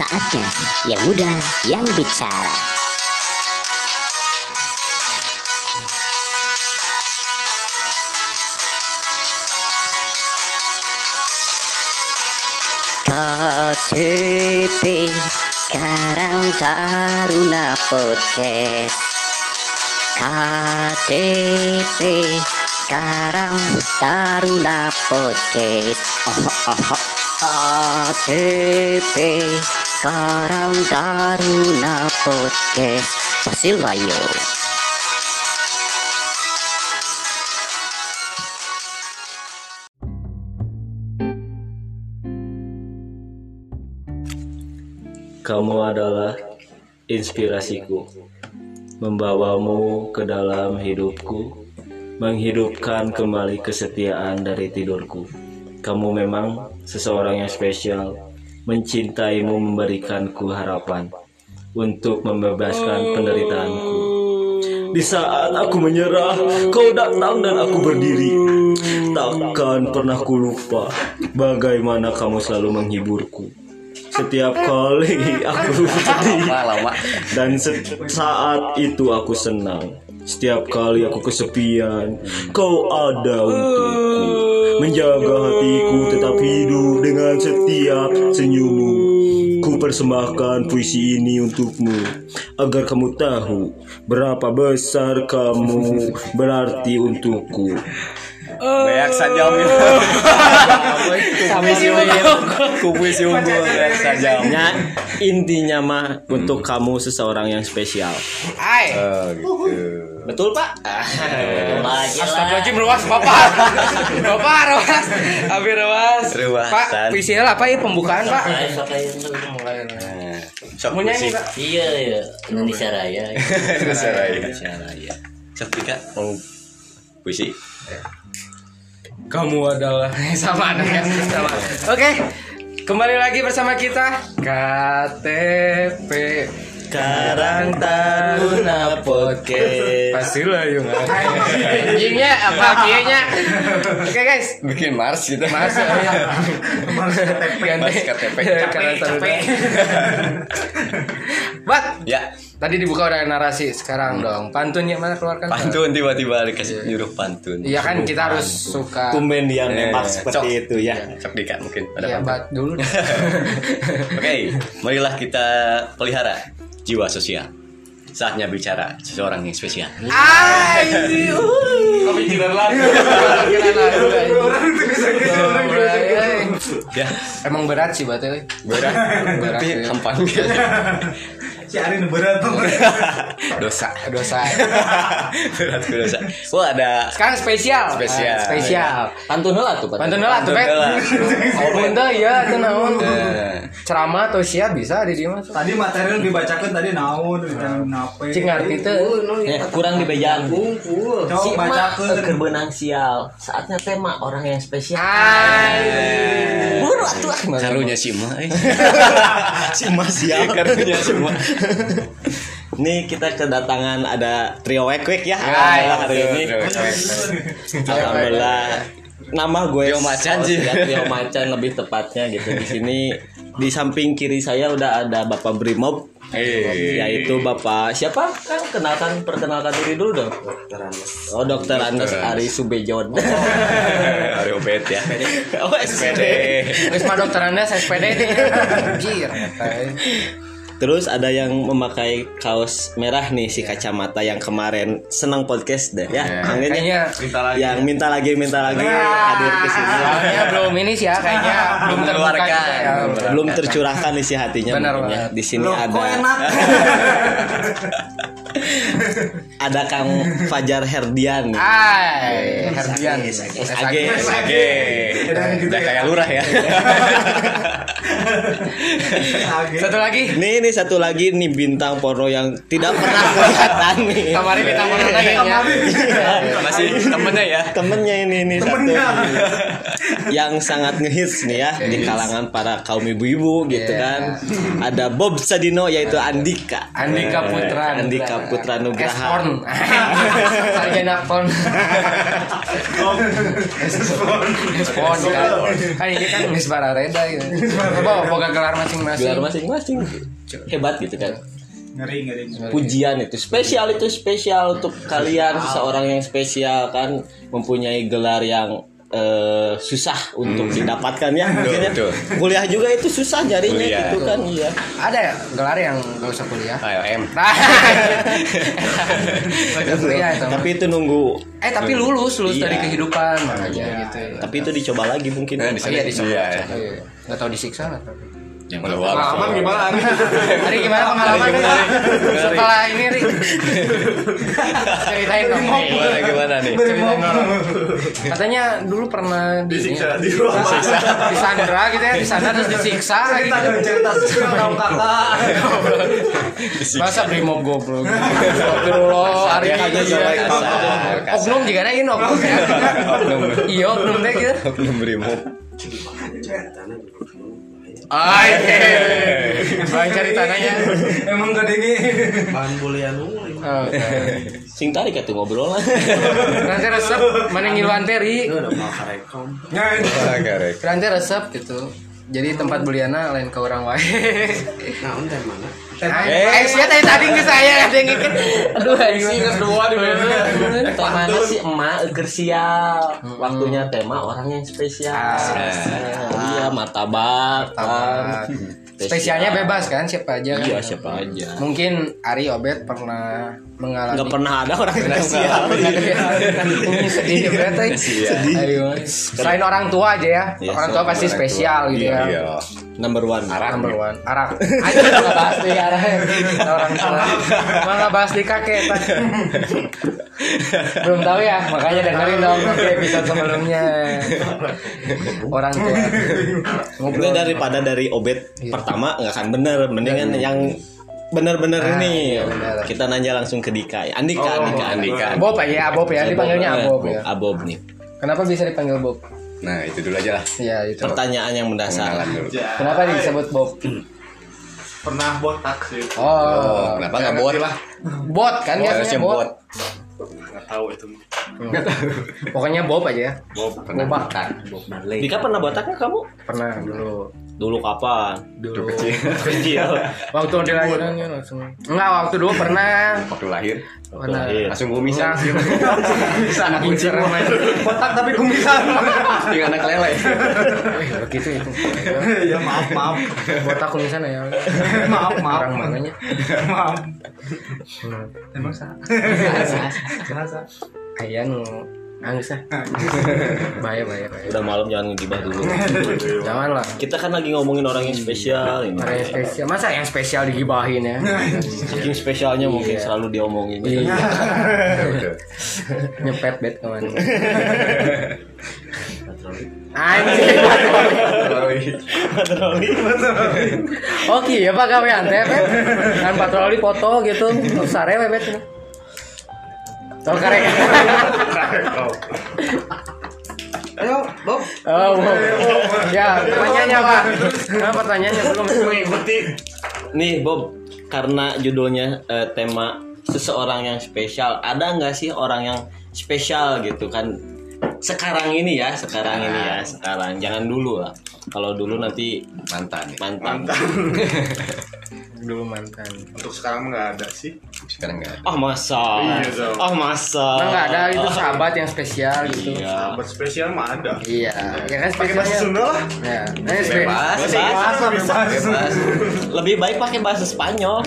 Saatnya yang muda yang bicara. KTP Karang Taruna Podcast KTP Karang Taruna Podcast oh, oh, oh. KTP Karang Taruna Podcast Pasilayo Kamu adalah inspirasiku, membawamu ke dalam hidupku, menghidupkan kembali kesetiaan dari tidurku. Kamu memang seseorang yang spesial, mencintaimu memberikanku harapan untuk membebaskan penderitaanku. Di saat aku menyerah, kau datang dan aku berdiri. Takkan pernah ku lupa bagaimana kamu selalu menghiburku. Setiap kali aku sedih dan saat itu aku senang. Setiap kali aku kesepian, kau ada untukku. Menjaga hatiku tetap hidup dengan setiap senyummu. Ku persembahkan puisi ini untukmu agar kamu tahu berapa besar kamu berarti untukku. Banyak saja om Kupuisi unggul Ya, intinya mah untuk kamu seseorang yang spesial. Hai. Oh gitu Betul pak? Astagfirullahaladzim ruas bapak. bapak ruas. Habis ruas. Pak, puisinya apa ya pembukaan pak? Sok nyanyi puisi pak? Iya iya Indonesia Raya. Indonesia Raya Indonesia Raya. Sok Dika mau puisi Kamu adalah sama anaknya sama. Oke. Kembali lagi bersama kita KTP Karang Taruna Podcast. Pastilah yung anjingnya apa kianya. Oke guys, Bikin Mars gitu Mas ya. Mars KTP. Karena Taruna. Bat, Ya tadi dibuka udah narasi, sekarang dong pantunnya mana keluarkan? Pantun tiba-tiba dikasih nyuruh pantun Iya kan kita harus suka. Tumben dia Eh, nembak cok. seperti itu ya. Sok Dika mungkin ada Iya, pantun bat dulu. deh. Oke, marilah kita pelihara jiwa sosial. Saatnya bicara seseorang yang spesial. Ayo. Lagi. Kepikiran lagi. Ya, Emang berat sih batnya. berat, Berat, tapi ya. gampang. Si Arin berat tuh. Dosa, Dosa. berat dosa. Wah ada Sekarang spesial. Spesial. Ah, Spesial. Pantun tuh Pantun lah tuh, Pantun Pet. heula. Oh, bunda ya, itu naon. Eh, Ceramah atau siap bisa di dia mas. Tadi material dibacakan tadi naon nape. Cing ngerti teh. Ya, kurang. Coba Si emak bacakeun. keur benang sial. Saatnya tema orang yang spesial. Buru atuh ah. karunya si Ma, eh. Si ya. karunya si Ma. Nih kita kedatangan ada trio wek wek ya. Hai. Alhamdulillah hari ini. Alhamdulillah. Nama gue Trio Macan sih. Ya, Trio Macan lebih tepatnya gitu. Di sini di samping kiri saya udah ada Bapak Brimob Eh, yaitu Bapak siapa? Kan kenalkan perkenalkan diri dulu dong. Oh, Dokter Andes Ari Subejod. Hari obet ya. oh, SPD. Terus mah dokter anda saya SPD. Anjir. Terus ada yang memakai kaos merah nih si kacamata yang kemarin senang podcast deh ya. Yang ini Kayaknya yang minta lagi minta lagi hadir ke sini. Soalnya belum ini sih ya kayaknya belum gitu ya. Belum tercurahkan isi hatinya Benar ya. Di sini Loh, ada enak? ada Kang Fajar Herdian. Hai, Herdian. SAG. Oke. Udah kayak lurah ya. Satu lagi. Nih ini satu lagi nih bintang porno yang tidak pernah kelihatan nih. Kemarin kita mau nanya kayaknya. Masih temennya ya. Temennya ini nih satu yang sangat ngehits nih ya di kalangan para kaum ibu-ibu gitu Iya. kan. Ada Bob Sadino yaitu Andika. Andika Putra. Andika Putra Nugraha. Esporn. Sarjana porn. Esporn kan. Kan ini kan Miss Barareda gitu. Coba boga gelar masing-masing. gelar masing-masing hebat gitu kan Ngeri ngeri. ngeri. pujian itu spesial itu spesial untuk kalian seseorang yang spesial kan mempunyai gelar yang eh, susah untuk didapatkan ya mungkin ya. kuliah juga itu susah nyarinya Kuliah. gitu kan iya Ada ya gelar yang gak usah kuliah. Ayo M. Kuliah tapi itu nunggu Eh tapi lulus, lulus Iya. dari kehidupan makanya gitu. ya. tapi itu dicoba lagi mungkin Nah, Oh, iya, dicoba. Iya. Iya. Nggak tahu disiksa nggak tahu. Yang kedua. gimana? Hari gimana pengalaman Ri? setelah ini Ri? Ceritain dong. Gimana gimana nih? Ceritain dong. Katanya dulu pernah disiksa di Sandra gitu ya, di sana terus disiksa gitu. cerita tahu kakak. Masa brimob goblok. Astagfirullah, hari Kasar, aja kasar, ya. kasar. Oknum juga ada ini oknum ya. Iya, oknum deh gitu. Belum brimob. Ay, Bang cari tanahnya. Emang gak dengi. Oh, sing tarik atuh ngobrol lah Nanti resep mana ngiluan teri. Karek. Nanti resep gitu. Jadi tempat beliana lain ke orang wae. Nah, untuk mana? Eh, sia tadi tadi ke saya ada yang ngikut. Aduh, anjing kedua di temanya si emak eger sial. Waktunya tema orang yang spesial. Iya martabak Spesialnya bebas kan siapa aja kan? iya siapa aja Mungkin Ari Obet pernah mengalami nggak pernah ada orang spesial Ini sedih berarti. Ayo. Selain orang tua aja ya. Iya, orang tua pasti spesial gitu Iya, ya. Iya. Number one Number one, arak. Ayo nggak bahas di arak. Orang tua. Mah nggak bahas di kakek. Belum tahu ya, makanya dengerin dong episode sebelumnya. Orang tua. Enggak daripada dari obet pertama nggak akan bener mendingan yang bener-bener Ah, ini iya, bener. kita nanya langsung ke Dika Andika Andika Andika. Bob ya, Bob ya, dipanggilnya Bob ya. Abob nih Kenapa bisa dipanggil Bob? Nah, itu dulu aja lah. Ya itu. pertanyaan yang mendasar dulu. Kenapa disebut Bob? Pernah botak sih. Oh, Oh, kenapa nggak buat lah? bot kan Harusnya biasanya buat. bot. Nggak tahu itu. Pokoknya Bob aja ya. Bob Pernah Boba. Bob Marley. Dika pernah botak nggak kamu Pernah dulu. dulu kapan Dulu kecil. kecil Waktu dilahirannya langsung. Enggak, waktu dulu pernah. Waktu lahir Lahir. langsung kumisan. Bisa anak kuncir botak tapi kumisan. Tinggal anak lele. Begitu itu. ya maaf maaf. Botak kumisan ya. Maaf maaf. Orang mananya? Maaf. Emang sah. Sah. Ayah nu Anggus ah. Bahaya bahaya bahaya. udah malam jangan ngegibah dulu Jangan lah. kita kan lagi ngomongin orang yang spesial ini Orang yang spesial. Masa yang spesial digibahin ya? saking spesialnya mungkin selalu diomongin Iya. Betul. Nyepet bet ke mana? Anjing. Oke ya pak kawean teh bet. Kan patroli foto gitu. Sare bet. Tol karek. Ayo, Bob. Oh, Bob. ya pertanyaannya pak. Nah, pertanyaannya belum mengikuti. nih Bob karena judulnya eh, tema seseorang yang spesial ada nggak sih orang yang spesial gitu kan sekarang ini ya sekarang ini ya sekarang jangan dulu lah kalau dulu nanti Mantan ya. mantan, Dulu mantan. Untuk sekarang nggak ada sih. Sekarang enggak. oh masa Iya, dong. oh masa Nah, nggak ada itu sahabat yang spesial gitu. iya Sahabat spesial mah ada. Iya, ya kan Pakai bahasa. Sunda lah. Ya, nah, spe- Bebas. Bebas. Bebas. Bebas. lebih baik pakai bahasa Spanyol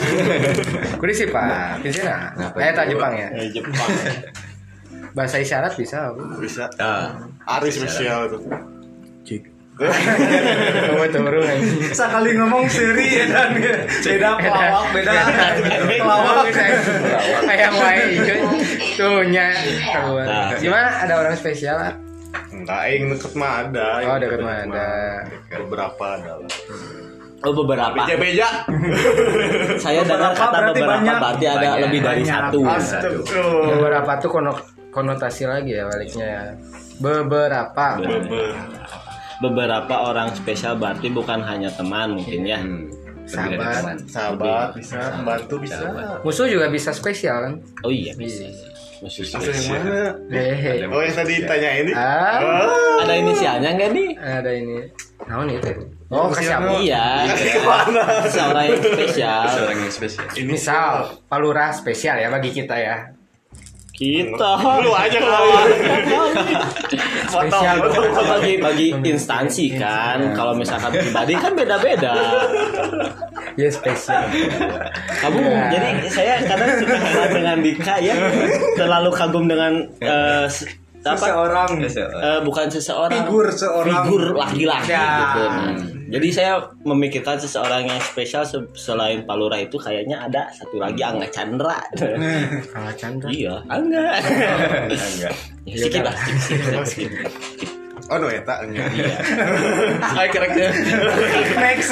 Kuri sih pak, bisa nah. Eh tak Jepang ya. Eh, Jepang Bahasa isyarat bisa. Bu. Bisa. Ah, Ari spesial tuh. Kamu turun anjing. Sekali ngomong seri ya dan beda pelawak, beda pelawak. Kayak ikut tuhnya keluar. Nah. Gimana ada orang spesial? Enggak, yang deket mah ada. Oh, deket mah ada. Beberapa ada lah. oh beberapa Beja-beja. saya dengar kata berarti beberapa banyak. berarti ada Banyak. lebih dari Banyak. satu. Beberapa tuh kono- konotasi lagi ya baliknya ya. Beberapa. beberapa orang spesial berarti bukan hanya teman mungkin ya hmm. Sahabat. Sahabat bisa, membantu bisa. Musuh juga bisa spesial kan? oh iya bisa Musuh Maksud yang spesial. mana? Hehe. Oh yang tadi tanya ini? Ah, Oh. ada inisialnya nggak nih ada ini. Naon itu? Oh, kasih apa? Iya. Seorang yang spesial. Seorang yang spesial. Misal palura spesial ya bagi kita ya. Kita lu aja kawan. Spesial. bagi bagi instansi kan. Kalau misalkan pribadi kan beda-beda. Ya spesial. Kamu jadi saya kadang suka dengan Dika ya terlalu kagum dengan se- apa Seseorang Eh, bukan seseorang Figur seorang. figur laki-laki Ya. gitu. Nah, jadi saya memikirkan seseorang yang spesial se- selain Palura itu kayaknya ada satu lagi Angga Chandra. Angga Chandra. iya, Angga. Enggak. Ya, Sikit lah. Oh no eta nya. Ayo kira-kira. Next.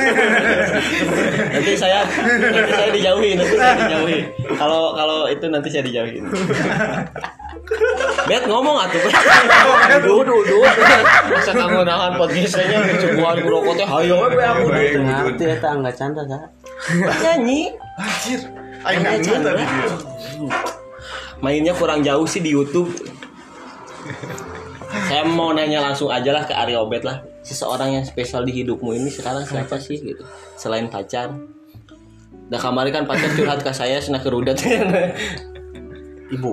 nanti saya nanti saya dijauhi nanti saya dijauhi. Kalau kalau itu nanti saya dijauhin Bet ngomong atuh. Duh duh duh Masa kamu nahan podcastnya Kecubuan rokok teh Hayo we aku Ngerti eta enggak canda sa. Nyanyi. Aing tadi dia. Mainnya kurang jauh sih di Youtube Saya mau nanya langsung aja lah ke Arya Obet lah Seseorang yang spesial di hidupmu ini sekarang siapa sih gitu Selain pacar Dah kemarin kan pacar curhat ke saya Senang kerudat Ibu.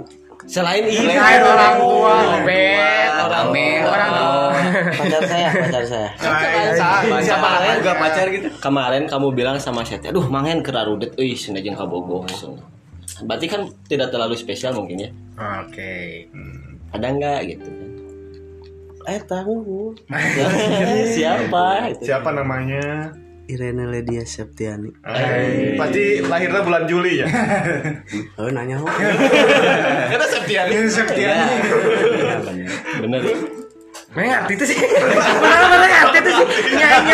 Selain ibu Selain orang tua, bet, orang tua, orang tua. Pacar saya, pacar saya. Siapa kemarin juga pacar gitu. Kemarin kamu bilang sama saya, aduh mangen kerarudet, euy senajeng kabogoh. Berarti kan tidak terlalu spesial mungkin ya. Oke. Ada nggak gitu? Eh tahu. Siapa? Siapa namanya? Irene Ledia Septiani. Pasti lahirnya bulan Juli ya. Oh nanya kok. Kata Septiani. Septiani. Bener. Mana itu sih? Mana mana itu sih? Nyanyi.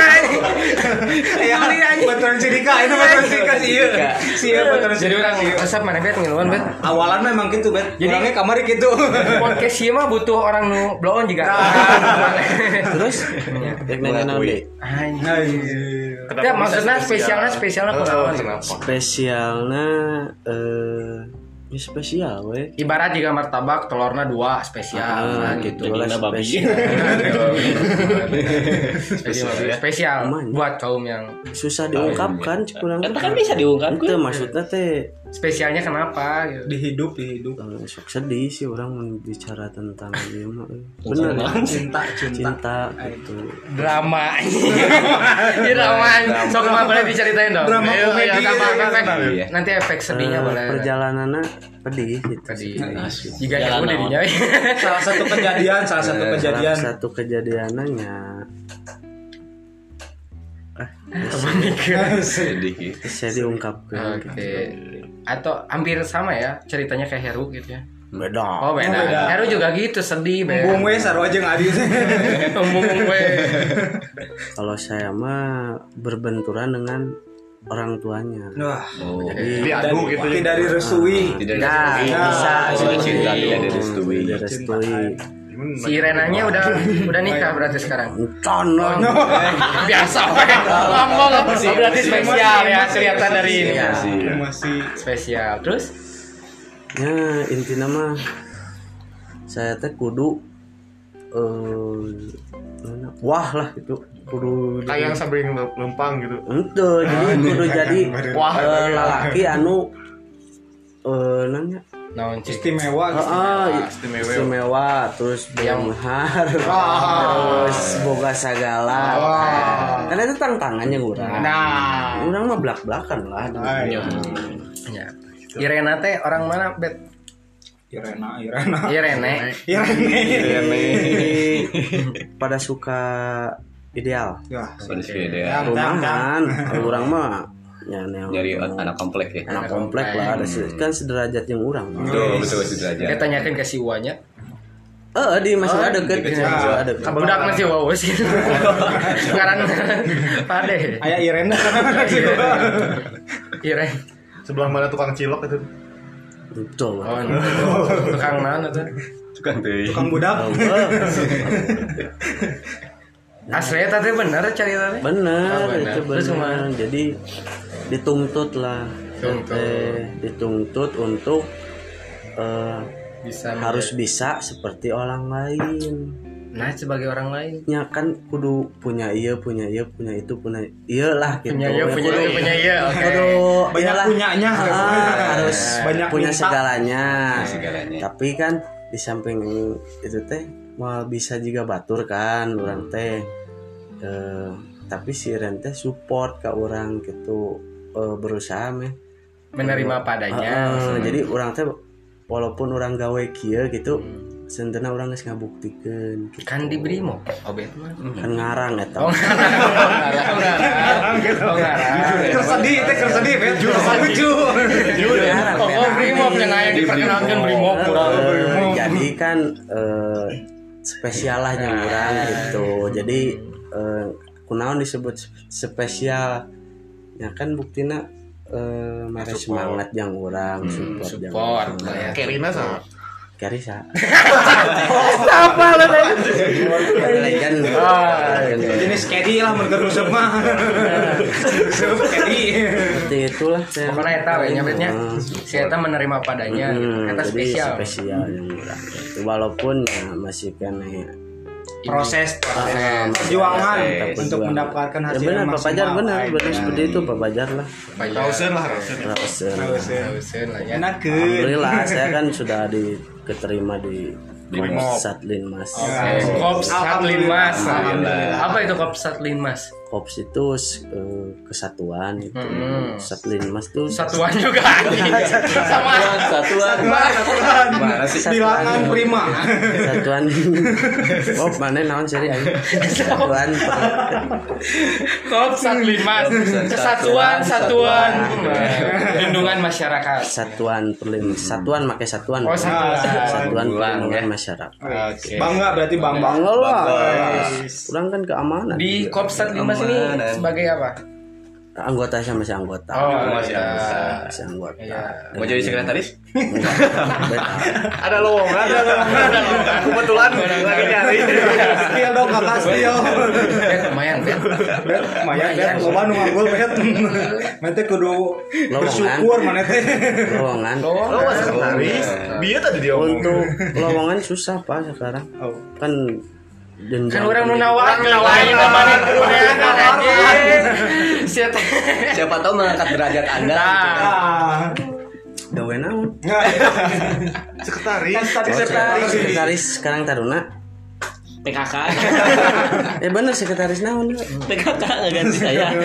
Ya, betul Dika, itu betul Dika sih. Iya, sih betul si Jadi orang resep mana bet ngiluan bet. Awalan memang gitu, Bet. Jadi- Orangnya kamar gitu. Podcast ieu mah butuh orang nu blow on juga. Terus rek nanya naon deui? Ya maksudnya spesialnya spesialnya kunaon? Spesialna eh ya spesial we. Ibarat jika martabak telurnya dua spesial Ah, nah, gitu lah babi. spesial. spesial Aman. buat kaum yang Susah diungkapkan kurang. Kan kan bisa diungkapkan. Itu maksudnya teh spesialnya kenapa gitu. Di hidup, di hidup. eh, sok sedih sih orang bicara tentang dia eh. Bener Cinta, cinta. cinta gitu. drama Ini drama sok mah boleh diceritain dong Drama Ayo, komedi. ayo, tambah efek. Iya. nanti efek sedihnya Eh, boleh perjalanannya pedih gitu. tadi jika Jalan aku naon. dirinya Salah satu kejadian, salah satu kejadian. Salah satu kejadiannya Sedih. saya diungkapkan oke atau hampir sama ya ceritanya kayak Heru gitu ya beda oh beda, beda. Heru juga gitu sedih Bung we sarua jeung Adi. Embung we kalau saya mah berbenturan dengan orang tuanya Wah, Oh. jadi diadu gitu. Tidak direstui. Tidak Nah, bisa gitu. cinta tidak direstui. Si Renanya udah udah nikah berarti sekarang? Con, Oh, biasa ngomong apa sih berarti spesial ya kelihatan dari ini ya. Masih. Masih spesial. Terus? Ya intinya mah saya teh kudu eh wah lah itu. Kudu kayak yang sambil lempang gitu. itu jadi kudu jadi Wah. eh, lalaki anu eh nanya naon cik? Istimewa gitu. Ah, istimewa. istimewa. Terus yang mahar. Terus boga segala. Karena itu tantangannya kurang. Nah. Orang mah belak belakan lah Ayo. ya. Irena teh orang mana bet? Irena, Irena. Irene. Irene. pada suka ideal. Ya, Kondisi ideal. rumahan. Orang mah ya yang Nyari anak komplek ya. anak komplek lah ada se- kan sederajat yang orang. Betul, betul betul aja. kita tanyakan ke si Wanya. Eh di masih ada kan? masih ada budak nasi wawas gitu sekarang pade. Aya Irena kan Iren sebelah mana tukang cilok itu? betul oh tukang mana tuh? Tukang teh. Tukang budak. asli tadi bener ceritanya bener Oh, bener. itu Terus bener. ke mana? jadi dituntut lah Tuntut. Dituntut untuk eh, bisa harus bisa seperti orang lain nah sebagai orang lain nya kan kudu punya iya punya iya punya itu punya iya lah gitu punya iya punya iya punya iya oke kudu Banyak iyalah. punyanya. Ah, harus Banyak punya minta. segalanya segalanya. tapi kan di samping itu teh mau bisa juga batur kan orang teh Eh, tapi si Ren teh support ke orang gitu eh, berusaha meh. Menerima padanya Ah, jadi orang teh walaupun orang gawe kia gitu sentena orang geus ngabuktikeun gitu. kan di Brimo obet mah. Kan ngarang eta. Oh ngarang. Oh ngarang. Oh ngarang. Keur sedih teh keur sedih bet. Lucu. Ngarang, oh oh, Brimo yang ayah diperkenalkan jadi kan eh, spesial lah yang orang gitu. Jadi eh, kunaon disebut spesial ya kan buktinya eh mere semangat yang orang support, yang support orang. lah ya Kerina sama. Karisa apa lo legend Jenis kedi lah mun keur useup mah. Kedi. seperti itulah saya pokoknya eta we nyabetnya Hmm. si eta menerima padanya Hmm, eta spesial spesial yang orang itu walaupun ya masih kena Proses Proses. perjuangan untuk mendapatkan ya hasil benar yang maksimal. benar. Benar seperti itu Pak Pajar lah. Rausen lah rausen. Rausen. Lah ya. Enak ke. Alhamdulillah saya kan sudah diterima di Satlin Mas Kops Satlin Mas Alhamdulillah. apa itu Kops Satlin Mas kops itu uh, kesatuan itu Hmm. Satelin Mas tuh satuan juga. Sama satuan. Satuan. Prima. Satuan. Oh, mana naon cari aja. Satuan. Kops satelin Mas. Kesatuan satuan. Lindungan masyarakat. Satuan perlim hmm. satuan pakai satuan. Oh, satuan. Perlindungan masyarakat. Bangga berarti bang bangga lah. Kurang kan keamanan. Di Kopsat mas sini sebagai apa? anggota saya masih anggota. Oh, masih iya. anggota. Masih anggota. Iya. Mau jadi sekretaris? ada lowongan, ada lowongan. Kebetulan lagi nyari. Skill dong, Kakak Stio. Eh, lumayan, Bet. Lumayan, Bet. Loba nu nganggul, Bet. Mente kudu bersyukur mana teh. Lowongan. Lowongan sekretaris. biar tadi dia Untuk lowongan susah, Pak, sekarang. Oh. Kan kan orang nu nawarin lain kemarin kuliah anjing siapa Siapa tahu mengangkat derajat Anda. Ah. gawe naon Sekretaris. Tadi Oh, sekretaris. sekretaris sekarang taruna PKK eh bener sekretaris naon? PKK ganti saya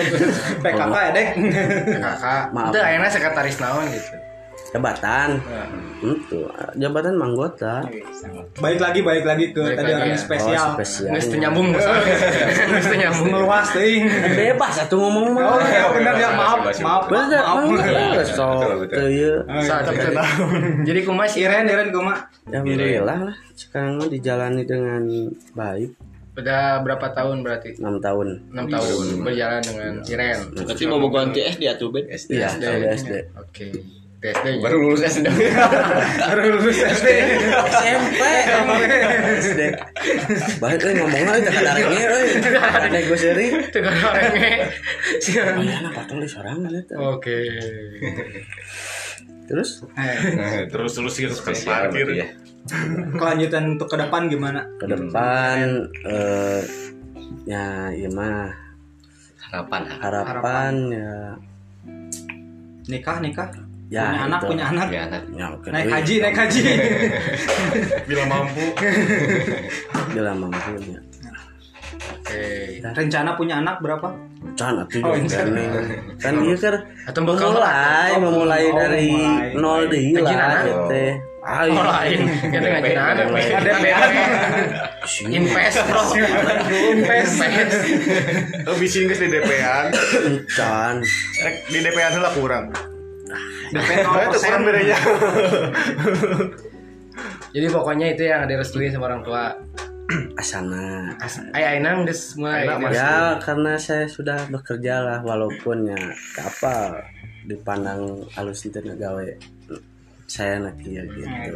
PKK ya dek. kakak Maaf. itu akhirnya sekretaris naon gitu jabatan. Itu jabatan manggota Baik lagi, baik lagi ke Baik tadi lagi. orang ya. spesial. oh spesial. Nggak nyambung. Nggak nyambung. Meluas ting. bebas satu ngomong. Oh mah ya benar ya maaf, maaf, bener maaf. bener so jadi, kumas Iren, Iren kuma. Ya, alhamdulillah lah. Sekarang dijalani dengan baik. Udah berapa tahun berarti? 6 tahun. 6 tahun berjalan dengan Iren. Berarti mau mau ganti SD ya tuh Ben? Iya saya SD oke TSD Baru lulus SD. Baru lulus SD. SMP SD baik euy ngomongna euy teka darengnya euy negosiasi tegar orangnya Ayana patung di sorangan eta oke. Terus? Terus terus sih Spesial berarti ya. Kelanjutan untuk ke depan gimana? ke depan eh ya iya mah. Harapan. harapan ya. Nikah, nikah. Ya, punya anak, punya anak. Ya, anak. ya oke Naik haji, naik haji. Bila mampu. bila mampu ya oke Rencana punya anak berapa? can atuh Oh, ini. kan iya kan atau bakal memulai Oh, memulai oh, dari memulai. nol Ngajin lah anak. gitu Ayo. Oh lain, kita ngajin anak. Ada Invest bro, invest. Oh bisin guys di DP-an. di DP-an lah kurang. DP Itu kurang bedanya. Jadi pokoknya itu yang direstui sama orang tua. asana Ayah Ainang udah mulai. ya karena saya sudah bekerja lah walaupun ya kapal dipandang halus itu gawe saya nak iya gitu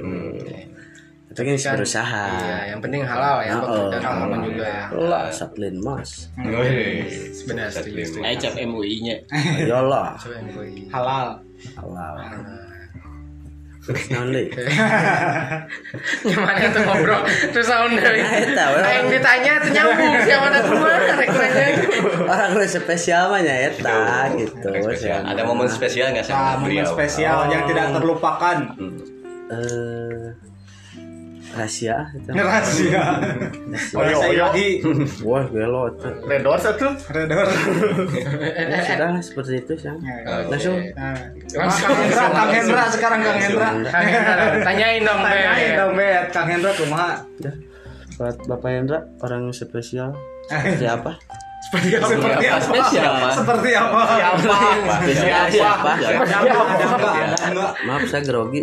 tapi kan Kan, berusaha. Iya, yang penting halal ya, Oh, pekerjaan halal. juga ya. lah saplin mas. Sebenarnya setuju. Ayo cap MUI nya yolah halal. halal. Terus naon deui? Gimana tuh ngobrol? Terus sound dari Nah, eta we. yang ditanya tuh nyambung siapa ada dua? Rek nanya Orang lu spesial mah nya eta gitu. Ada momen spesial nggak sama Nah, momen spesial yang tidak terlupakan. eh rahasia. Rahasia. Saya lagi Wah, gelo itu. Red Doors satu. redor. Ya, sudah seperti itu sih. Langsung Nah, Kang Hendra, Kang Hendra sekarang Kang Hendra. tanyain dong Tanyain dong, Bet. Kang Hendra kumaha? buat Bapak Hendra orang yang spesial. Seperti apa? Seperti apa? Seperti apa? Spesial. Seperti apa? Siapa? Seperti apa? Enggak? Maaf saya grogi.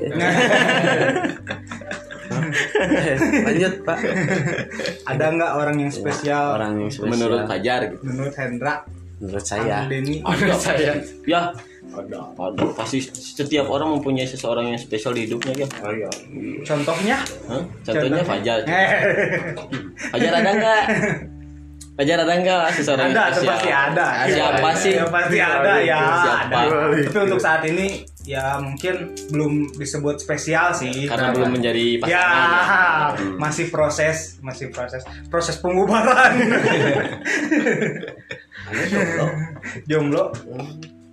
Lanjut Pak. Ada enggak orang yang spesial Orang yang spesial. Menurut Fajar gitu. menurut Hendra? Menurut saya. Denny. Ada saya. Ya. Ada. Ada. Pasti setiap orang mempunyai seseorang yang spesial di hidupnya kan. Contohnya? Hah? Contohnya Fajar. Fajar ada nggak? Fajar ada nggak seseorang ada, yang spesial? pasti ada. Siapa sih? Ya, pasti ada ya. Siapa? ada. Tapi untuk saat ini ya mungkin belum disebut spesial sih. Karena belum menjadi Ya, pasangan. masih proses, masih proses, proses pembubaran. Jomblo.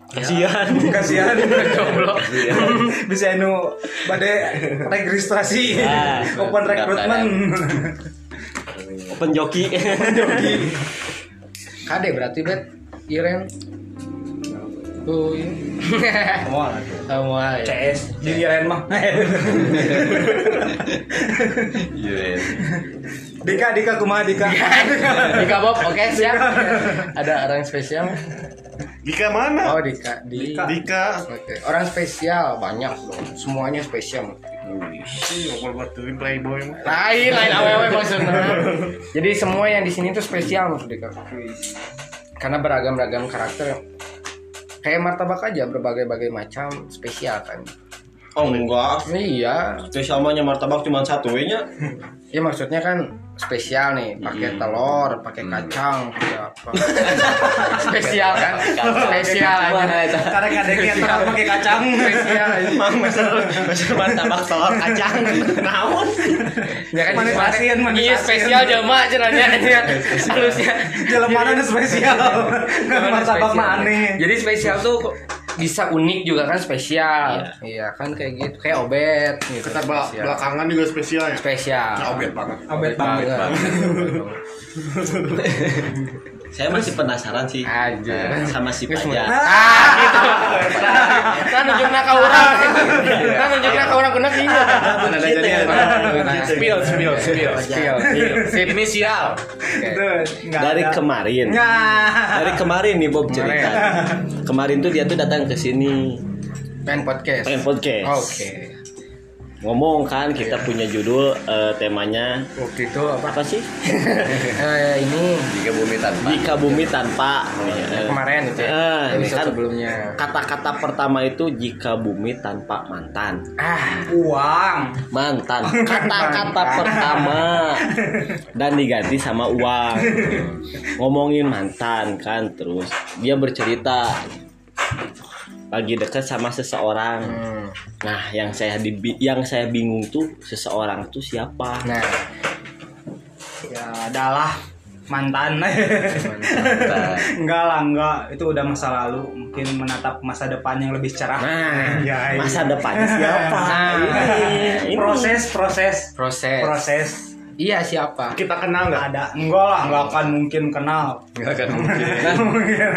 Kasihan. Kasihan jomblo. Bisa anu bade registrasi, Ah, open recruitment. Open joki. Kade berarti bet Iren. Oh, iya. Semua. Semua ya. CS giliran mah. Iya. Dika, Dika kumaha Dika? Dika Bob, oke siap. Ada orang spesial. Dika mana? Oh Dika, Dika. Dika. Oke, orang spesial banyak dong. Semuanya spesial. Ih, ngobrol batuin playboy. Lain, lain awewe maksudnya. Jadi semua yang di sini tuh spesial maksud Dika. Karena beragam-ragam karakter. Kayak martabak aja berbagai-bagai macam spesial kan. Oh enggak. Iya, Spesial mahnya martabak cuma satu nya. ya maksudnya kan spesial nih, pakai telur, pakai kacang, pakai apa. spesial kan? Spesial aja. Karena kadangnya terlalu pakai kacang. Spesial aja. Mang mesel mesel martabak telur kacang. Naon? Ya kan manis Iya spesial jelma cenanya halusnya. Jalan mana nih spesial? Nggak martabak mah aneh. Jadi spesial tuh bisa unik juga kan spesial. Iya kan kayak gitu, kayak obet gitu. Ketar spesial. belakangan juga spesial ya. spesial. Obet banget. Obet banget. Saya masih penasaran sih Aja. sama si Fajar. Ah, gitu. Kan nunjukna ka urang. Kan nunjukna ka urang kunak ieu. Ada jadinya. Spill, spill, spill, spill. Sip Dari kemarin. Dari kemarin nih Bob cerita. Kemarin tuh dia tuh datang ke sini Pen podcast. pengen podcast. Oke. Ngomong kan kita punya judul eh, temanya Waktu itu apa? apa sih? Eh, ini Jika bumi tanpa. Jika bumi tanpa eh, kemarin itu ya. eh, ini kan sebelumnya. kata-kata pertama itu jika bumi tanpa mantan. Ah, Uang. Mantan. Kata-kata pertama dan diganti sama uang. Ngomongin mantan kan terus dia bercerita lagi dekat sama seseorang. hmm. Nah, yang saya di, yang saya bingung tuh seseorang tuh siapa? Nah, Ya adalah mantan. enggak lah, enggak. Itu udah masa lalu. Mungkin menatap masa depan yang lebih cerah. Nah, Ya, masa depannya siapa? Nah, Ini, ini. proses, proses, proses. proses. Iya siapa? Kita kenal nggak? Ada. Enggak lah, enggak akan mungkin kenal. Nggak akan mungkin.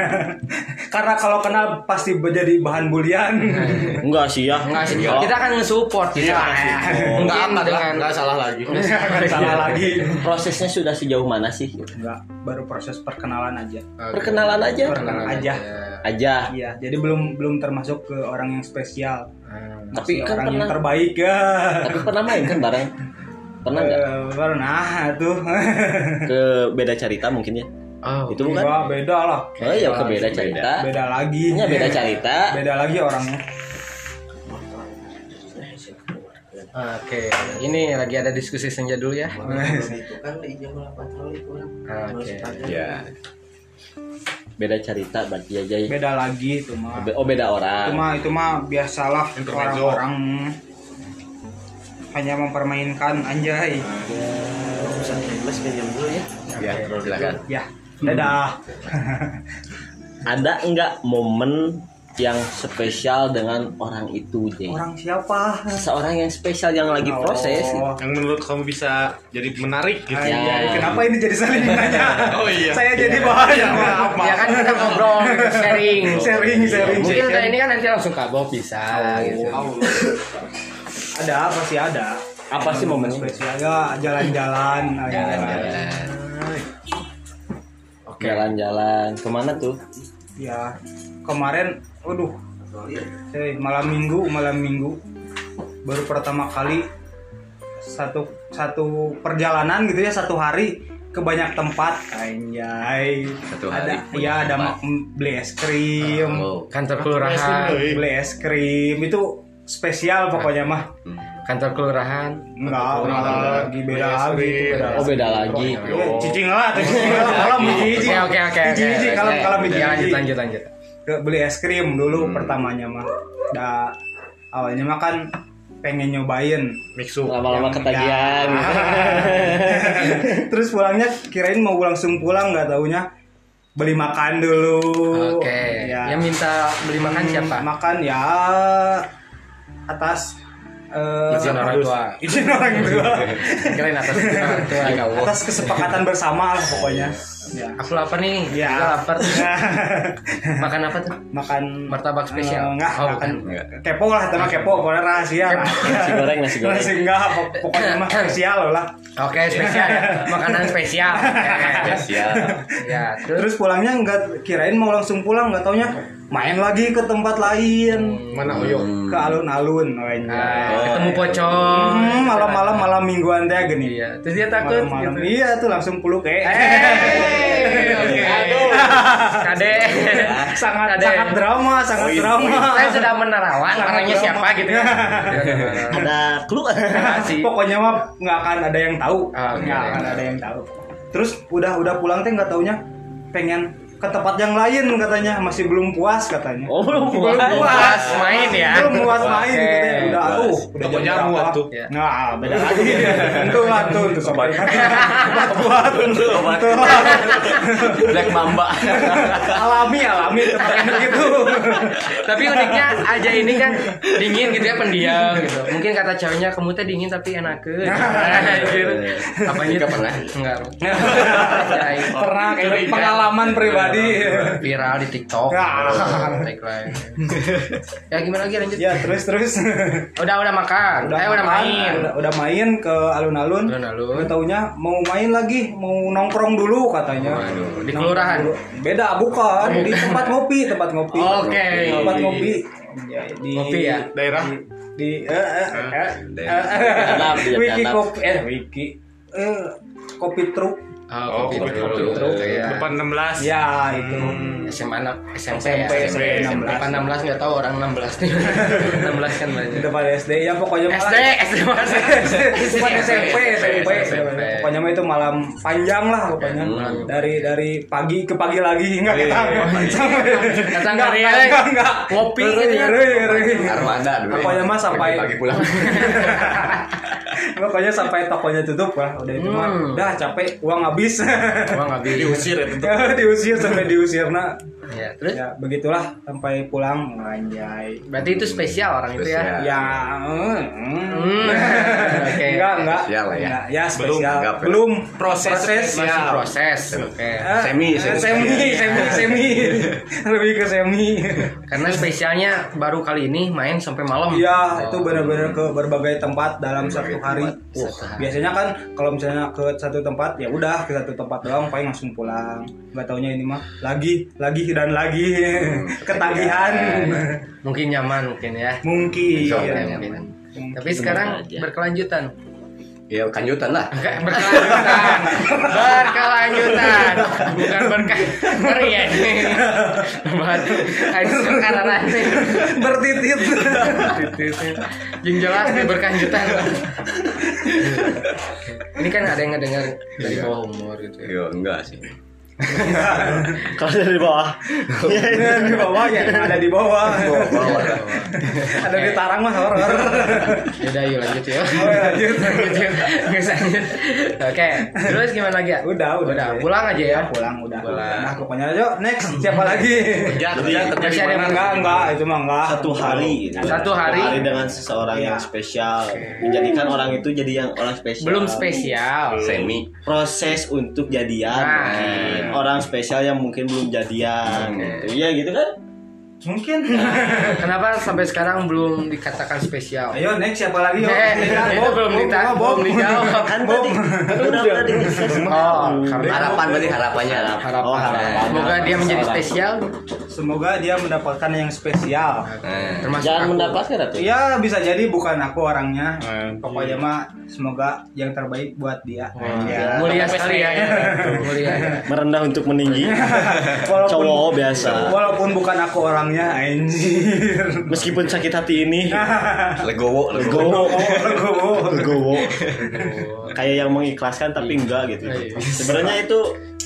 Karena kalau kenal pasti menjadi bahan bulian. Enggak sih ya. Enggak sih. Kalau- Kita kan nge-support kita. Iya. Enggak apa dengan Nggak salah lagi. Salah lagi. prosesnya sudah sejauh mana sih? Enggak, baru proses perkenalan aja. Perkenalan aja. Perkenalan aja. Aja. Iya, jadi belum belum termasuk ke orang yang spesial. Tapi Masih kan orang yang pernah terbaik ya. tapi pernah main kan bareng? Pernah nggak Eh, pernah tuh. ke beda cerita mungkin ya? Oh, Itu bukan? Enggak, beda lah. Oh iya ke beda cerita. Beda lagi. Ini beda cerita. Beda lagi orangnya. Oke, ini lagi ada diskusi senja dulu ya. itu kan di jam patroli kurang. Oke. Ya. Beda cerita berarti aja. Beda lagi itu mah. Oh beda Itu orang. mah itu mah biasalah Intermezzo. orang-orang hanya mempermainkan anjay Bisa les pinjam dulu ya. Ya, silakan. ya dadah Ada nggak momen yang spesial dengan orang itu, Jay? orang siapa Seorang yang spesial yang lagi proses. Oh. Yang menurut kamu bisa jadi menarik gitu. Anjay, Ya. kenapa ini jadi saling nanya? Oh iya. Saya jadi bahaya, maaf, maaf. Ya kan kita ngobrol, sharing. Sharing, sharing. Mungkin kayak ini kan nanti langsung kabel bisa gitu. Ada apa sih ada? Apa sih momennya? Spesial ya jalan-jalan. Jalan-jalan. Jalan-jalan. Ke mana tuh? Ya kemarin, waduh, eh, malam minggu, malam minggu baru pertama kali satu satu perjalanan gitu ya satu hari ke banyak tempat anjay Satu hari ada ya ada tempat. ma- beli es krim Oh. Kantor kelurahan, beli es krim itu spesial pokoknya mah kantor kelurahan. enggak enggak lagi beda lagi beda Oh, beda lagi. Ya, cicing lah tuh cicing lah kalau biji Oke cicing oke oke. kalau kalau biji Ya, lanjut lanjut lanjut. ke beli es krim dulu pertamanya mah da awalnya mah kan pengen nyobain Mixu. Lama-lama ketagihan. Terus pulangnya kirain mau langsung pulang nggak taunya beli makan dulu Oke. ya. Yang minta beli makan siapa? makan ya atas eh, Izin orang tua. izin orang tua Kirain atas izin orang tua. atas kesepakatan bersama lah pokoknya ya Aku lapar nih. Ya. Juga lapar. Makan apa tuh? makan Martabak spesial. Eh, enggak, Oh, makan bukan. kepo lah tema kepo pokoknya rahasia lah Nasi goreng, nasi goreng. Nasi enggak pok- pokoknya mah spesial lah Oke spesial ya. Makanan spesial. Oke. Siap. Ya terus. terus pulangnya enggak kirain mau langsung pulang nggak taunya main lagi ke tempat lain Mana Oyo? ke alun-alun wanya. Ah, ketemu pocong. Hmm, malam-malam malam mingguan teh gini Iya. Terus dia takut malam-malam gitu. iya tuh langsung peluk eh Eh. Kade. sangat Kade. sangat drama sangat drama Saya sudah menerawan orangnya siapa gitu ya. Ada clue? Kasih. pokoknya mah nggak akan ada yang tahu Ah, nggak akan ada yang tahu terus udah udah pulang teh nggak taunya pengen ke tempat yang lain katanya masih belum puas katanya Oh, belum belum puas. puas main ya. belum puas main gitu ya. Udah jamu berapa? tuh. Ya. nah beda lagi itu lah tuh tuh sobat obat buat obat Black Mamba. alami alami tempat yang gitu Tapi uniknya aja ini kan dingin gitu ya pendiam gitu. Mungkin kata ceweknya kamu teh dingin tapi enak ke. Jika tuh? pernah? Enggak. Pernah kayak pengalaman pribadi viral di TikTok. Tagline. Ya gimana lagi lanjut? ya terus terus Udah udah makan. eh udah main. udah, udah main ke alun-alun. Alun-alun. Taunya mau main lagi mau nongkrong dulu katanya. Waduh, di kelurahan? beda bukan. Di tempat ngopi tempat ngopi. Oke. tempat ngopi. Ya, di Ngopi ya? Daerah? di eh, eh, eh, eh, di wiki kopi eh wiki. Eh kopi truk Oh, kopi kopi. Ya. Depan 16. ya itu SMA anak SMP, SMP, ya. SMP, 16. Depan 16 nggak tahu orang 16 nih. 16 kan di banyak. depan SD ya pokoknya SD, SD? Bukan SMP, SMP. SMP. Pokoknya mah itu malam panjang lah pokoknya. Dari dari pagi ke pagi lagi enggak kita. Datang Enggak, dari enggak, enggak, enggak. Reuy, gitu ya. Armada dulu. Pokoknya mah sampai pagi pulang. pokoknya sampai tokonya tutup lah. Udah itu mah Hmm. udah capek uang habis. Uang habis. Diusir ya tentu. diusir sampai diusir nah. Ya, terus Ya begitulah sampai pulang anjay. berarti itu spesial orang itu ya. Spesial. Ya, mm, Hmm. Oke. enggak enggak Spesial lah ya. Enggak, ya Belum, spesial enggak, belum Proses proses Masih ya proses. Oke. Eh, Semi, eh, semi. semi semi semi lebih ke semi Karena spesialnya baru kali ini main sampai malam. Iya, itu benar-benar ke berbagai tempat dalam satu hari. Satu hari. biasanya kan kalau misalnya ke satu tempat ya udah ke satu tempat doang, paling langsung pulang. Gak taunya ini mah lagi, lagi dan lagi ketagihan. Mungkin nyaman mungkin ya. Mungkin. Insya Mungkin, Allah. mungkin. Tapi sekarang aja. berkelanjutan. Ya kanjutan lah. Berkelanjutan. berkelanjutan. Bukan berkah. Ngeri ya ini. Sekarang nih. Bertitit. Yang jelas nih berkelanjutan. Ini kan ada yang ngedengar dari bawah umur gitu. ya. Yo enggak sih. Kalau dari bawah. di bawah ya ada di bawah ada di tarang mah horor Yaudah yuk lanjut ya. Oh, ya, lanjut. lanjut yuk. Usah lanjut. Oke, terus gimana lagi ya? udah udah Udah, pulang aja ya. pulang udah Pulang. nah pokoknya ayo next siapa lagi Kerja, kerja, kerja Masih di ada mana? enggak enggak itu mah enggak Satu hari. gitu. Satu hari. dengan seseorang yang spesial. Menjadikan orang itu jadi yang orang spesial. Belum spesial. Semi. proses untuk jadian Nah. Orang spesial yang mungkin belum jadian gitu. Iya gitu kan mungkin Kenapa sampai sekarang belum dikatakan spesial? ayo next siapa lagi Eh, itu belum dita- belum dijawab. kan tadi udah udah. Oh, karena Harapan berarti harapannya. harapan. Oh, harapan. Semoga dia menjadi spesial. semoga dia mendapatkan yang spesial Termasuk jangan aku. mendapatkan atau ya bisa jadi bukan aku orangnya pokoknya mah semoga yang terbaik buat dia Ya. Mulia sekali ya. Mulia. merendah untuk meninggi Walaupun- cowok biasa walaupun bukan aku orangnya anjir. Meskipun sakit hati ini. Legowo, legowo. legowo legowo. Kayak yang mengikhlaskan tapi enggak gitu. Sebenarnya itu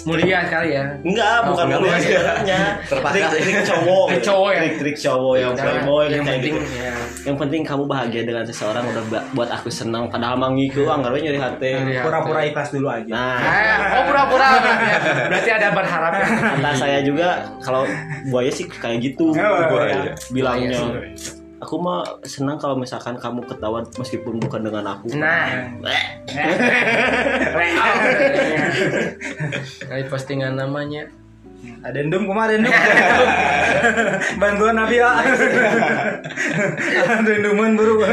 Mulia sekali ya. enggak bukan enggak mulia sebenarnya Terpaksa. trik-trik cowok Trik cowok ya? trik-trik cowok yang playboy yang kayak penting gitu ya. yang penting kamu bahagia dengan seseorang udah buat aku senang padahal mangiku anggarnya nyari hati pura-pura ikhlas dulu aja nah Eh, oh pura-pura berarti, ya. ada berharap ya. kata saya juga kalau buaya sih kayak gitu Buaya. bilangnya aku mah senang kalau misalkan kamu ketawa meskipun bukan dengan aku Nah, dari postingan namanya. adendum kemarin. Dum bantuan Nabi ya. Adenduman buru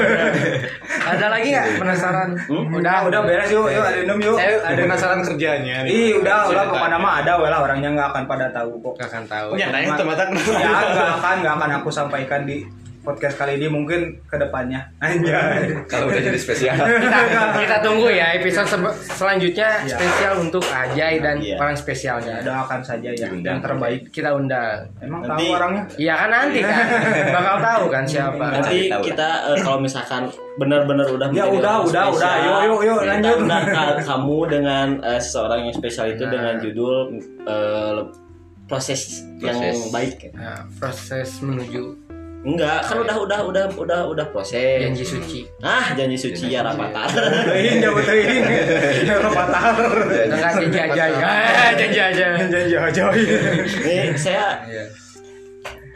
Ada lagi nggak? Penasaran? udah udah beres yuk yuk adendum yuk. Saya ada penasaran kerjanya. Ih udah udah kepada mah ada lah. Orangnya nggak akan pada tahu kok. Gak akan tahu. Punya tanya teman-teman. ya nggak akan nggak akan aku sampaikan di podcast kali ini mungkin ke depannya anjay Kalau udah jadi spesial. Kita, kita tunggu ya episode sebe- selanjutnya Iya. spesial untuk Ajay dan Iya. orang spesialnya. doakan saja ya yang terbaik Kita undang. emang Nanti- tahu orangnya Iya kan nanti kan bakal tahu kan siapa. nanti Tahu. kita eh, kalau misalkan benar-benar udah Ya udah, udah, spesial, udah. Yuk, yuk, yuk, lanjut. kamu dengan eh, seseorang yang spesial itu Nah. dengan judul eh, proses, yang Proses. baik Nah, proses menuju enggak kan udah udah udah udah udah proses janji suci. ah janji suci ya rapatar ya betuin. Rapatar. Enggak janji aja ya. Janji aja. Janji aja. nih saya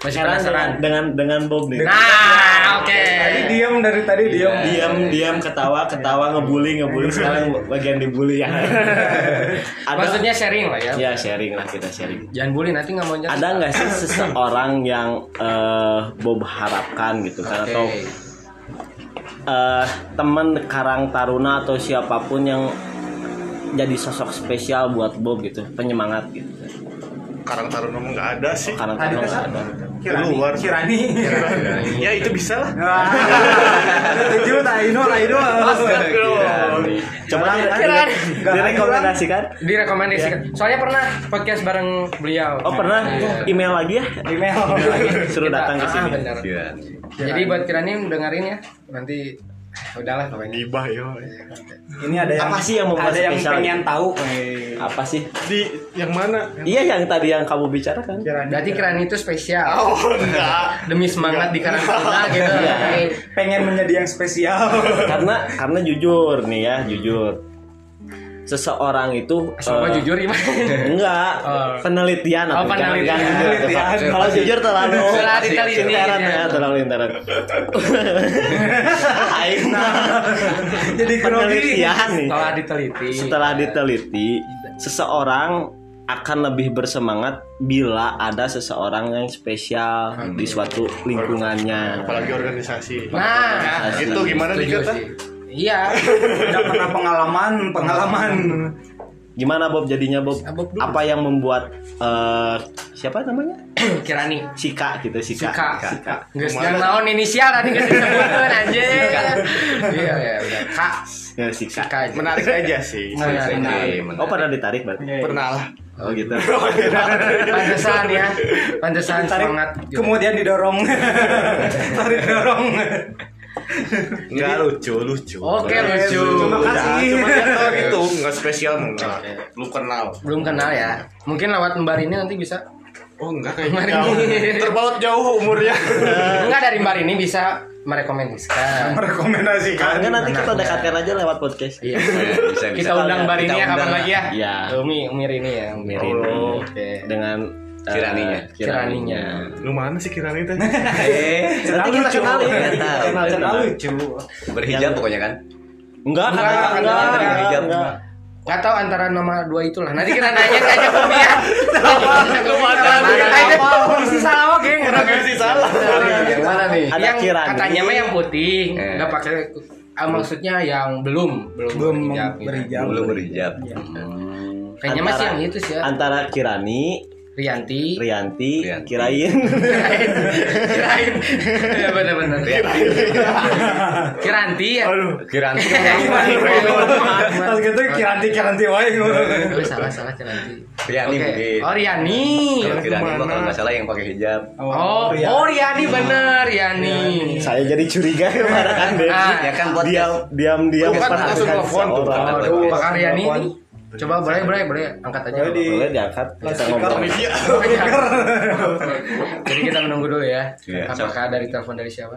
Masih heran penasaran. dengan dengan dengan Bob nih Nah, oke. Tadi diam dari tadi diam. diam diam ketawa ketawa ngebully ngebully sekarang bagian dibully ya ada Maksudnya sharing lah ya. ya sharing lah kita sharing Jangan bully nanti nggak mau ada nggak sih seseorang yang eh, Bob harapkan gitu kan Oke. atau eh, teman Karang Taruna atau siapa pun yang jadi sosok spesial buat Bob gitu penyemangat gitu Karang Taruna mah nggak ada sih. Karang Tadi Taruna nggak ada Kirani. Keluar. Kirani. Ya itu bisa lah. Tujuh tak ino tak ino. coba Kirani. di- direkomendasikan Direkomendasikan. Soalnya pernah podcast bareng beliau. oh pernah email lagi ya Email. suruh datang ke ah, sini benar. Jadi buat Kirani dengerin ya. Nanti udahlah pokoknya. Gibah yo. Ini ada yang Apa sih yang membuat ada yang spesial? pengen tahu. apa sih Di yang mana? iya yang tadi yang kamu bicarakan Berarti Kirani itu spesial. Oh enggak. Demi semangat di karantina gitu. Iya. Pengen menjadi yang spesial. karena karena jujur nih ya jujur seseorang itu Coba eh, jujur gimana? enggak. Oh. penelitian Oh, atau jangan- penelitian. jangan jujur. Penelitian. kalau jujur terlalu Terlalu ya terlalu intern Aing. Jadi penelitian nih. Setelah diteliti. setelah diteliti seseorang akan lebih bersemangat bila ada seseorang yang spesial di suatu lingkungannya. Apalagi organisasi. Nah, Itu gimana nih kata? Iya. Udah pernah pengalaman, pengalaman. gimana Bob jadinya Bob Bob dulu. apa yang membuat eh, siapa namanya Kirani. Sika gitu Sika Sika. Sika. Nggak jangan naon inisial tadi kan disebutkan anjing. Iya ya udah. Kak. Ya, Sika. Sika aja. Menarik aja sih. Menarik. Oh pernah ditarik berarti? Pernah lah. Oh gitu. Pantesan ya. Pantesan Tarik, semangat. kemudian didorong. Tarik dorong. Enggak lucu, lucu. Oke lucu. Terima kasih. Cuma tahu gitu, enggak spesial enggak. Lu kenal. Belum kenal ya. Mungkin lewat Mbak ini nanti bisa. Oh enggak kayaknya. Terpaut jauh umurnya. Enggak dari Mbak ini bisa merekomendasikan. Merekomendasikan. Enggak nanti kita dekatkan aja lewat podcast. Iya. bisa bisa Kita undang Mbak Rini ya kapan lagi ya? Iya. Umi, Umi Rini ya. Umi Rini. Oke. Dengan eh, Kiraninya. Kiraninya. Lu mana sih Kirani teh? eh Nanti kita kenalin. Tahu. Kenal, kenal. lucu. berhijab pokoknya kan Enggak, Enggak, enggak, enggak, enggak, enggak, enggak, enggak. Gak tahu antara nama dua itulah. Nanti kita nanya aja ke ya. Nih? Masih salah oke. Masih salah. Yang mana nih? Ada yang katanya mah yang putih, Eh. nggak pakai ah, maksudnya yang belum belum, Belum berhijab, berhijab. belum berhijab Kayaknya masih yang itu sih ya. Antara Kirani, Rianti. Rianti, Rianti. Kirain. Kirain. Ya benar-benar. Kiranti ya. Kiranti Pas gitu kiranti kiranti wae Oh, salah salah Kiranti. Riani Oke. mungkin Oh Riani. kalau mah kalau nggak salah yang pakai hijab Oh, oh Riani bener Riani. Saya jadi curiga kemarin kan Devi. Ah, ya kan buat diam diam diam Tuh kan langsung telepon tuh. Aduh, Pak Riani ini. Coba boleh boleh boleh angkat aja. Boleh di- boleh diangkat kita Loudspeaker. ngobrol Jadi kita menunggu dulu ya. Iya. Apakah dari telepon dari siapa?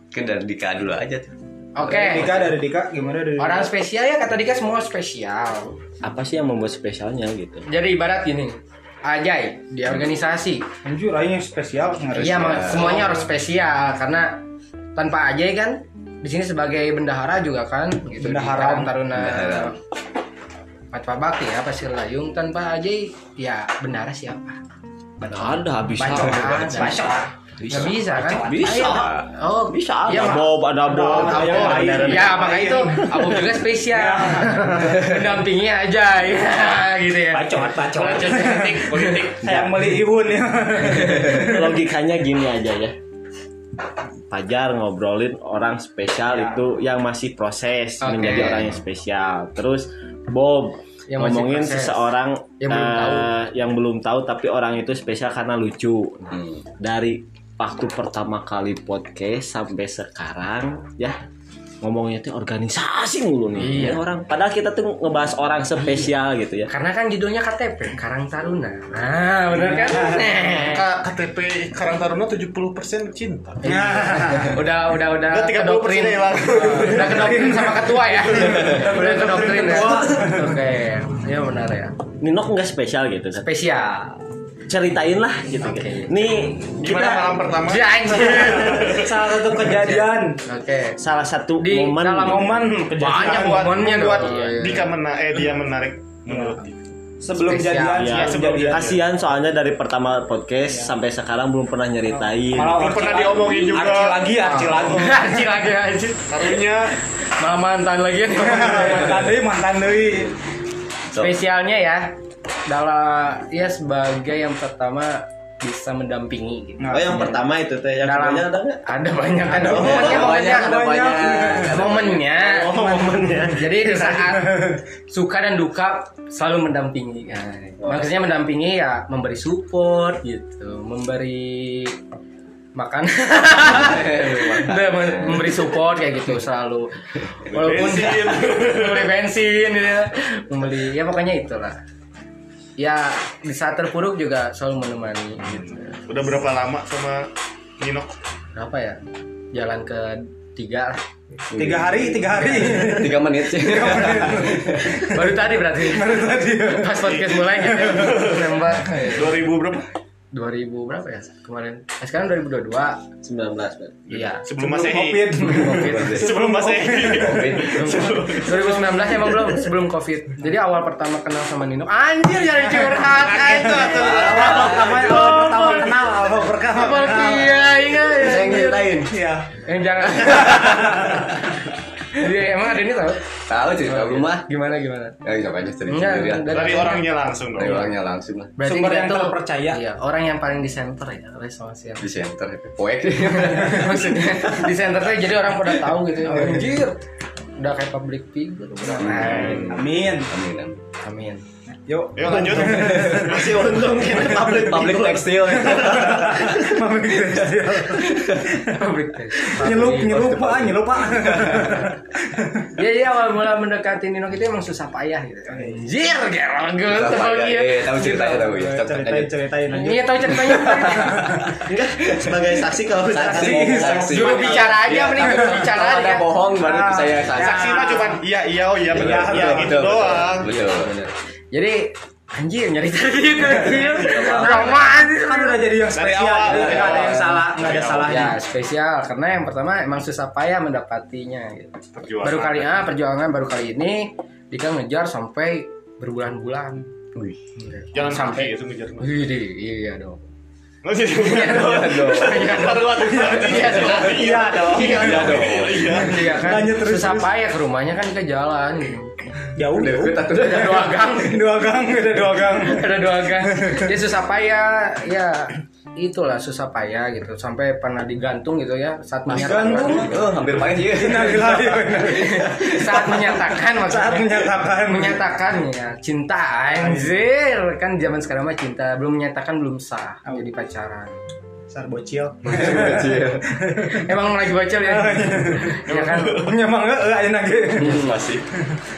mungkin dari Dika dulu aja tuh Oke. Dika dari Dika gimana dari Orang spesial ya kata Dika semua spesial. apa sih yang membuat spesialnya gitu Jadi ibarat gini. Ajay di organisasi. Anjur aja yang spesial nggak Iya, semuanya harus spesial karena tanpa Ajay kan di sini sebagai bendahara juga kan gitu Bendahara. Taruna Bendahara. Patwa Bakti ya pasti layung tanpa Ajay ya bendahara siapa? ada bisa Bacot ada. Nggak bisa kan? Bisa. Ayo. Oh, bisa Iya, ada. Bob ada Bob Ada ayo. Ya makanya itu aku juga spesial. Mendampingi aja ya gitu ya. Bacot, bacot. politik, politik. Kayak meli Iwun ya. logikanya gini aja ya Pajar ngobrolin orang spesial Ya. itu yang masih proses Oke. menjadi orang yang spesial. Terus Bob Yang ngomongin proses. seseorang Yang belum eh, tahu. yang belum tahu tapi orang itu spesial karena lucu. Hmm. Dari waktu pertama kali podcast sampai sekarang ya ngomongnya itu organisasi mulu nih. Iya. Ini orang padahal kita tuh ngebahas orang spesial gitu ya. Karena kan judulnya KTP Karang Taruna. Nah, benar kan? Nah. K- KTP Karang Taruna 70% cinta. udah udah udah Udah 30% kedoktrin. hilang. udah kedoktrin sama ketua ya. Udah kedoktrin ya. Oke. Ya benar ya. Ninok nggak spesial gitu kan? Spesial ceritain lah gitu Oke. nih Gimana malam pertama? Ya, anjir. Salah satu kejadian. oke salah satu di momen dalam momen banyak Buat momennya buat dong. Iya. Dika mena eh dia menarik menurut Dika. Sebelum Spesial. jadian, Ya, sebelum jadian. kasihan soalnya dari pertama podcast sampai sekarang belum pernah nyeritain. Malah Belum pernah diomongin juga. Arci lagi, arci lagi. Anjir lagi anjir Karunya malah mantan lagi Mantan deui, mantan deui. spesialnya ya dalam ya sebagai yang pertama bisa mendampingi gitu. Nah, Oh yang pertama itu teh yang dalam ada nggak? ada banyak ada Oh, momennya ada banyak, ada banyak. momennya Oh, momennya. jadi di saat suka dan duka selalu mendampingi kan. maksudnya mendampingi ya memberi support gitu memberi makan memberi support kayak gitu selalu walaupun bensin. membeli bensin gitu ya. membeli ya pokoknya itulah ya di saat terpuruk juga selalu menemani gitu udah berapa lama sama Nino? apa ya jalan ke tiga lah. Tiga hari, tiga hari. tiga menit sih baru tadi berarti baru tadi pas podcast mulai gitu nembak 2000 berapa? 2000 berapa ya? Kemarin. Eh, sekarang 2022 19 berarti. iya. Sebelum Masehi. Covid. Sebelum Masehi. 2019 emang belum sebelum covid. Jadi awal pertama kenal sama Nino. Anjir jadi curhat. Itu tuh Awal pertama, awal pertama kenal, awal pertama. Awal kenal. kia ingat saya ngeritain Iya. yang jangan jadi emang ada ini tau? Tahu cerita rumah. Gimana gimana? Ya coba aja cerita enggak sendiri ya dari- Dari orangnya langsung dong. dari orangnya langsung lah. Berarti Sumber yang terpercaya. iya orang yang paling di center ya oleh sama siapa di center poek. Maksudnya di center tuh jadi orang pada tahu gitu. Anjir. Udah kayak public figure. Udah Amin. amin amin. amin Yuk. Yuk lanjut. Masih untung kita public Public tekstil. Nyelup, nyelup pak, nyelup pak. Iya iya awal mula mendekati Nino itu emang susah payah gitu. Anjir, gerang gue tahu gitu. iya, tahu ceritanya, tahu ya. Ceritain, ceritain lanjut. Iya tahu ceritanya. sebagai saksi kalau Saksi, saksi. Juru bicara aja Iya, mending juru bicara Kalau ada aja. bohong baru Ah. saya saksi. Saksi mah cuman iya iya oh iya benar. Iya gitu Betul, doang. Betul. Jadi anjir nyari tadi gitu. Roman Kan udah jadi yang spesial, jadi dari nggak ada yang salah, nggak ada salahnya. Ya spesial karena yang pertama emang susah payah mendapatinya gitu. Perjuangan. Baru kali ah perjuangan baru kali ini Dika ngejar sampai berbulan-bulan. Jangan Sampai- sampai itu ngejar. Wih, iya dong. Nggak sih. Iya dong. Iya dong. Iya dong. Iya dong. Iya dong. Iya. Iya kan. Lanjut terus, Susah payah ke rumahnya kan ke jalan. gitu. Jauh, jauh. Ada dua gang. Dua gang, ada dua gang. Ada dua gang. Ya susah payah. Ya itulah susah payah gitu. Sampai pernah digantung gitu ya saat menyatakan. Gantung? Oh, hampir payah ya. Innalillahi wa inna saat menyatakan maksudnya. Saat menyatakan. menyatakan ya. Cinta anjir. Kan zaman sekarang mah cinta. Belum menyatakan belum sah jadi pacaran. Sar bocil. emang lagi baca ya? Ya kan? Nyamang enggak enggak ada lagi. Masih.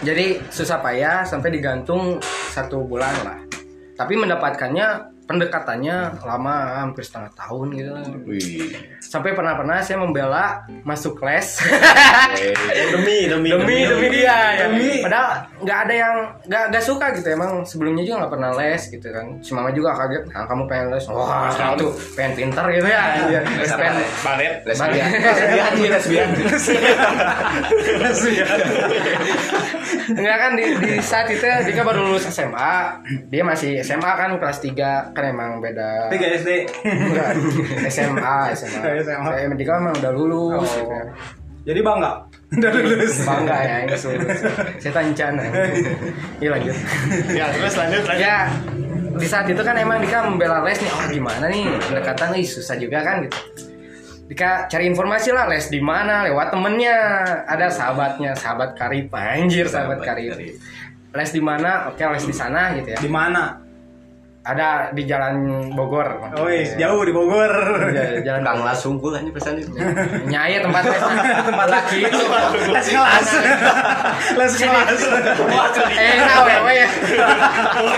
jadi susah payah sampai digantung satu bulan lah. Tapi mendapatkannya pendekatannya lama hampir setengah tahun gitu Wih. sampai pernah pernah saya membela masuk les demi demi demi demi dia ya. Demi. padahal nggak ada yang nggak nggak suka gitu emang sebelumnya juga nggak pernah les gitu kan si mama juga kaget nah kamu pengen les wah itu pengen pinter gitu ya. Les pengen Balet. Lesbian. Balet. Lesbian, lesbian. Enggak kan di, di saat itu Dika baru lulus SMA dia masih SMA kan kelas 3 kan emang beda Tiga SD. Enggak, SMA SMA SMA. Saya Dika emang udah lulus Oh. gitu. Jadi bangga. Udah lulus. bangga ya ini lulus saya tancan iya lanjut Ya terus lanjut lanjut. ya di saat itu kan emang Dika membela les nih oh gimana nih pendekatan nih susah juga kan gitu Dika cari informasi lah les di mana lewat temennya. Ada sahabatnya sahabat karib. Anjir sahabat, karib. les di mana? Oke les di sana gitu ya. Di mana? Ada di jalan Bogor Oh, iya, jauh di Bogor. Ya, jalan Kang langsung aja pesan itu. nyai tempat les tempat laki itu Les kelas. Les kelas. eh nah wewe ya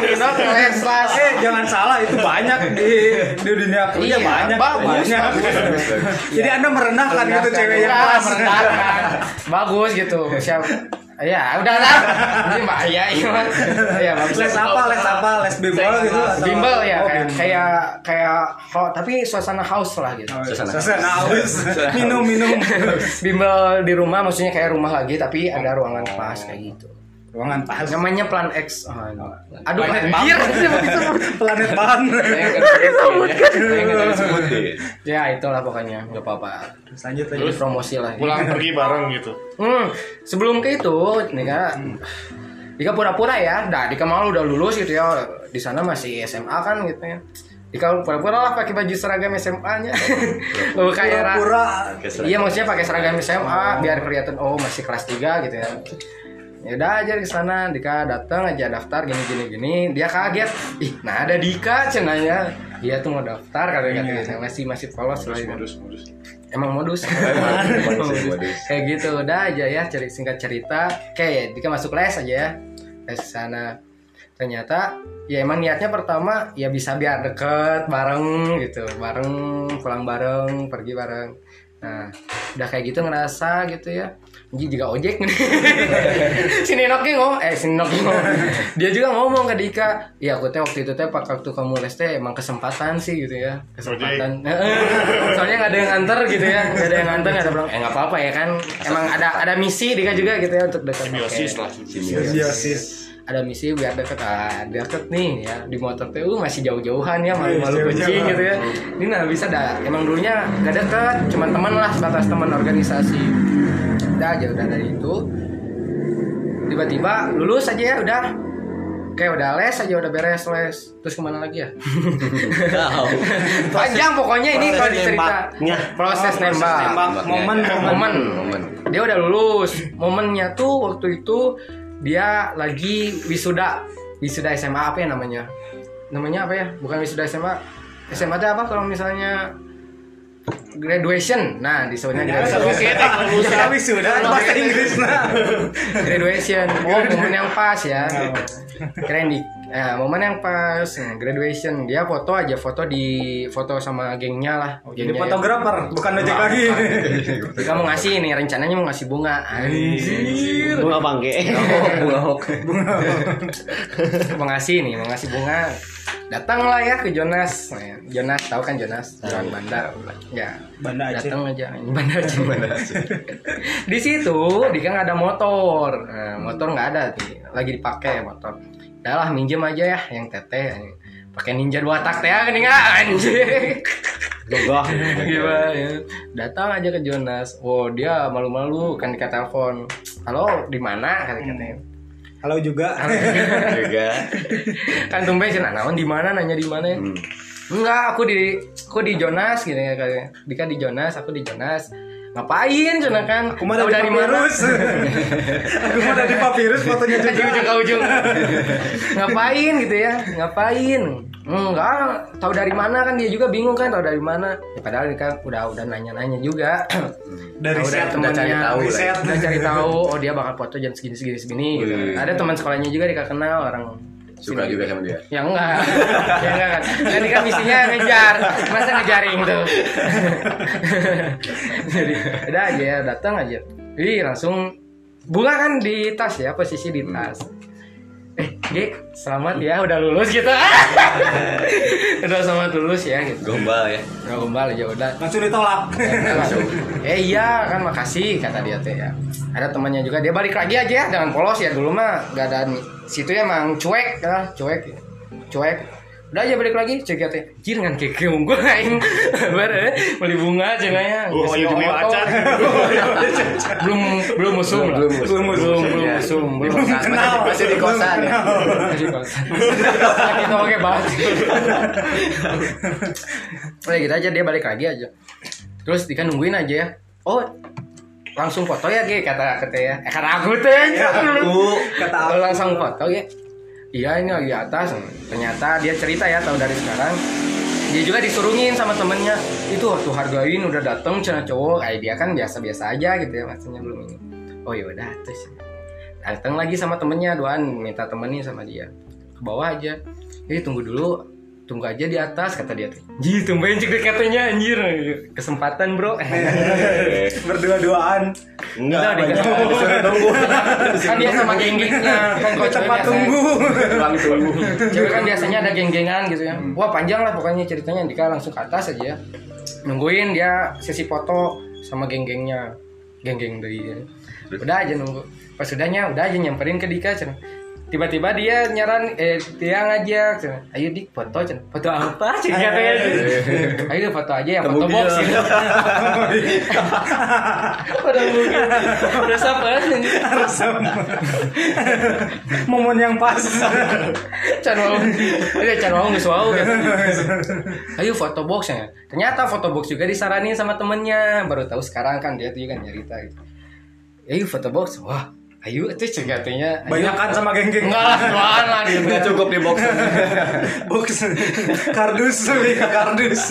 Nino les les Eh, jangan salah itu banyak di di dunia kerja Iya, banyak. bagus, banyak. bagus, Jadi Anda merendahkan gitu cewek yang kelas. bagus gitu siapa ya udah lah ini bahaya ya ya bagus Les apa? Les apa? Les bimbel gitu atau- bimbel ya Oh, kayak kayak kayak ho- tapi suasana house lah gitu Oh, iya. Suasana. Suasana haus. Minum minum. bimbel di rumah maksudnya kayak rumah lagi tapi ada ruangan kelas kayak gitu Ruangan pas. namanya plan X. Oh, aduh Planet anjir Planet ban. ya. Itulah pokoknya. Nggak apa-apa. Terus lanjut jadi lanjut. promosi lah Pulang pergi bareng gitu. Hmm, sebelum ke itu, Dika, Dika pura-pura ya, nah Dika malu udah lulus gitu ya, di sana masih SMA kan gitu ya. Dika pura-pura lah pakai baju seragam SMA-nya. Oh, kayak ra- Pura. Iya maksudnya pakai seragam SMA biar kelihatan oh masih kelas 3 gitu ya. Ya udah aja ke sana, Dika datang aja daftar gini gini gini, dia kaget. Ih, nah ada Dika cenanya. Iya tuh mau daftar kata kata masih masih polos lah. gitu. Modus modus. Emang modus. kayak gitu udah aja ya ceri singkat cerita kayak Dika masuk les aja ya les sana ternyata ya emang niatnya pertama ya bisa biar deket bareng gitu bareng pulang bareng pergi bareng nah udah kayak gitu ngerasa gitu ya Anjing juga ojek. Nih si Ninoki ngomong eh si Ninoki ngomong. Dia juga ngomong ke Dika ya aku teh waktu itu teh pak waktu kamu les teh emang kesempatan sih gitu ya. Kesempatan. Soalnya nggak ada yang nganter gitu ya. Nggak ada yang nganter nggak ada bilang eh nggak apa-apa ya kan. Emang ada ada misi Dika juga gitu ya untuk dekat Simbiosis lah. Simbiosis. ada misi biar deket ah, deket nih ya. Di motor tuh uh, masih jauh-jauhan ya malu-malu Iya, kucing jauh-jauhan. gitu ya. Ini nah bisa dah. Emang dulunya gak deket cuman teman lah sebatas teman organisasi udah aja udah dari itu. Tiba-tiba lulus aja ya udah. Kayak udah les aja udah beres les. Terus ke mana lagi ya? Panjang pokoknya ini kalau dicerita. proses nembak. Tembak momen momen. momen. Momen. dia udah lulus. Momennya tuh waktu itu dia lagi wisuda. Wisuda SMA apa ya namanya? Namanya apa ya? Bukan wisuda SMA SMA itu apa kalau misalnya graduation. Nah disebutnya graduation. Ya wisuda bahasa Inggris nah. graduation. Oh momen yang pas ya keren di ya, momen yang pas Nah, graduation. Dia foto aja foto di foto sama gengnya lah. Jadi Gengnya ya. fotografer bukan ojek lagi. Jadi kamu ngasih nih rencananya mau ngasih bunga. Anjir. Bunga bangke. Bunga hok. Mau ngasih nih mau ngasih bunga. Datanglah ya ke Jonas. Jonas tahu kan Jonas? Jalan Banda. Ya. Banda Aceh. datang aja. Banda Aceh. Di situ dia kan ada motor. Nah, motor nggak ada sih lagi dipakai motor Udah lah minjem aja ya yang teteh pakai ninja dua tak teh kan anjir gagah Gimana ya? Datang aja ke Jonas. Oh, dia malu-malu kan dikata telepon. Halo, di mana kata katanya. Halo juga. juga kan tumben sih naon di mana nanya di mana. Enggak, aku di aku di Jonas gitu ya katanya. Dika di Jonas, aku di Jonas. Ngapain cina kan? Aku mah dari papirus. Aku mah dari papirus fotonya juga. ujung ke ujung. Ngapain gitu ya? Ngapain? Enggak, tahu dari mana kan dia juga bingung kan tahu dari mana. Ya, padahal kan udah udah nanya-nanya juga. Dari Tahu set temannya, cari tahu udah cari tahu oh dia bakal foto jam segini segini segini gitu. Ada teman sekolahnya juga dia kenal orang suka juga sama dia. Ya enggak. Ya enggak. Kan kan ini kan misinya ngejar. Masa ngejaring tuh? Jadi udah aja ya datang aja. Ih langsung bunga kan di tas ya posisi di tas eh G selamat ya udah lulus gitu. Udah selamat lulus ya gitu. Gombal ya. Nggak gombal aja udah. Langsung ditolak. eh iya kan makasih kata dia teh ya. Ada temannya juga dia balik lagi aja ya jangan polos ya dulu mah gak ada situ ya emang cuek ya cuek cuek udah aja balik lagi cek ya teh. Jir ngan keke unggul aing. Bare beli bunga cenanya Oh, Geus iya, iya, acan. belum belum musum lah. Belum musum. belum belum musum belum Kenal. masih di kosan ya. masih kosan. Kita pakai bahas. Udah gitu aja dia balik lagi aja. Terus Dika nungguin aja ya. Oh langsung foto ya Ge kata kata ya. Eh, kata aku teh. Aku kata aku. langsung foto ya iya ini lagi atas. Ternyata dia cerita ya tahun dari sekarang. Dia juga disuruhin sama temennya. Itu waktu hargain udah dateng cina cowok. Kayak dia kan biasa-biasa aja gitu ya maksudnya belum ini. Oh yaudah terus. Datang lagi sama temennya doan minta temenin sama dia. Ke bawah aja. Jadi tunggu dulu tunggu aja di atas kata dia tuh. Ji tumben cek katanya anjir. Kesempatan bro. Berdua-duaan. enggak dikasih- disuruh nunggu kan dia sama geng-gengnya. Kan Tempat biasa- tunggu. ruang tunggu. Cewek kan biasanya ada geng-gengan gitu ya. Wah panjang lah pokoknya ceritanya. Dika langsung ke atas aja. Ya nungguin dia sesi foto sama geng-gengnya. Geng-geng dari udah aja nunggu. Pas udahnya udah aja nyamperin ke Dika. Tiba-tiba dia nyaran eh dia ngajak ayo dik foto cenah. foto apa sih katanya ayo foto aja ya foto box gitu. udah mungkin udah Momen yang pas. Can mau, iya can mau nggak gitu. Ayo foto box ya. Ternyata foto box juga disaranin sama temennya. Baru tahu sekarang kan dia tuh kan cerita gitu. Ayo foto box. Wah, ayo itu cegatnya. Banyak kan sama geng-geng. Enggak lah, doang lah dia. nggak cukup di box Box. Kardus, kardus.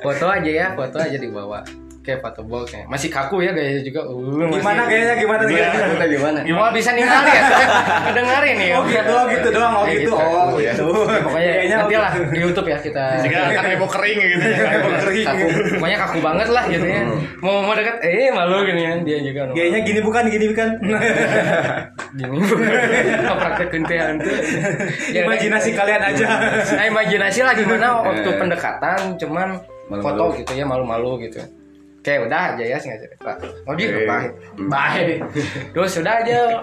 Foto aja ya, foto aja dibawa. Kayak foto box ya. Masih kaku ya gayanya juga. Uh, masih- Gimana gayanya gimana gimana? kita gimana Gimana bisa ninggalin ya? Kedengarin nih. Oh gitu, oh gitu doang, oh Kayak gitu. Oh gitu. Ya, pokoknya nanti lah di YouTube ya kita. Jika kan heboh kering gitu ya. Heboh kering. kaku pokoknya kaku banget lah gitu ya mau mau deket eh malu gini ya dia juga Kayaknya gini bukan, gini bukan. gini praktek kentean tuh Ya, Imajinasi kalian aja. nah, imajinasi lah gimana waktu pendekatan cuman foto gitu ya malu-malu gitu Oke udah aja ya singkat cerita Oh dia baik Baik Terus udah aja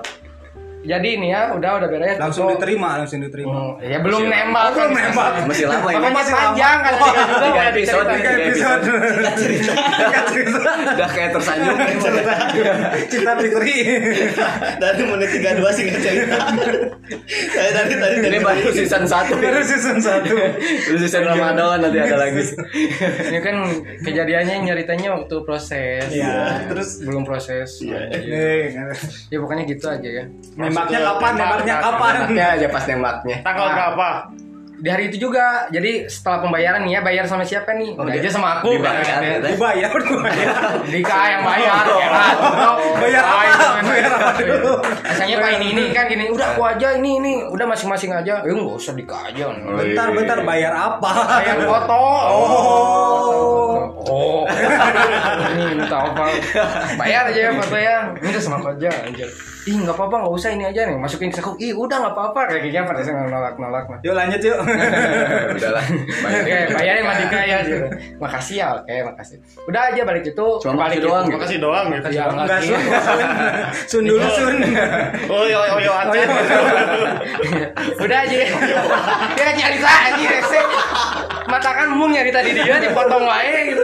Jadi nih ya udah udah beres. Langsung diterima, langsung diterima. Hmm, Ya belum nembak. Belum nembak. masih lama ini. Masih panjang kan? Oh, tiga juga tiga udah episode. Tiga episode. Cerita. udah kayak tersanjung Cinta Fitri. dari menit 32 sih nggak cerita saya tadi tadi ini baru season 1 Baru season 1. baru season Ramadan nanti ada lagi. Ini kan kejadiannya nyeritanya waktu proses. Iya, terus belum proses. Eh, ya pokoknya gitu aja ya Nembaknya kapan? Nembaknya kapan? Nembaknya aja pas nembaknya. Tanggal Nah. berapa? di hari itu juga jadi setelah pembayaran nih ya bayar sama siapa nih udah aja sama aku Dibayar. Dibayar. Dika yang bayar ya kan Bayar apa? Bayar apa dulu? Asalnya pak ini ini kan gini udah aku aja ini ini udah masing-masing aja ya nggak usah Dika aja Bentar, bentar, bayar apa? bayar foto Oh. oh ini minta apa bayar aja ya foto ya minta sama aku aja anjir ih nggak apa-apa nggak usah ini aja nih masukin ke aku ih udah nggak apa-apa kayak gini pada saya nolak nolak Yuk lanjut yuk. Udahlah. Oke, bayarin sama Dika ya. gitu. Makasih ya, oke, makasih. Udah aja balik itu. Cuma balik makasih doang, itu. Makasih doang gitu. Ya, enggak gitu. sun. Sun dulu sun. Oh yo yo yo. Udah aja. Dia nyarita anjir rese. Mata kan mung nyarita di dia dipotong wae gitu.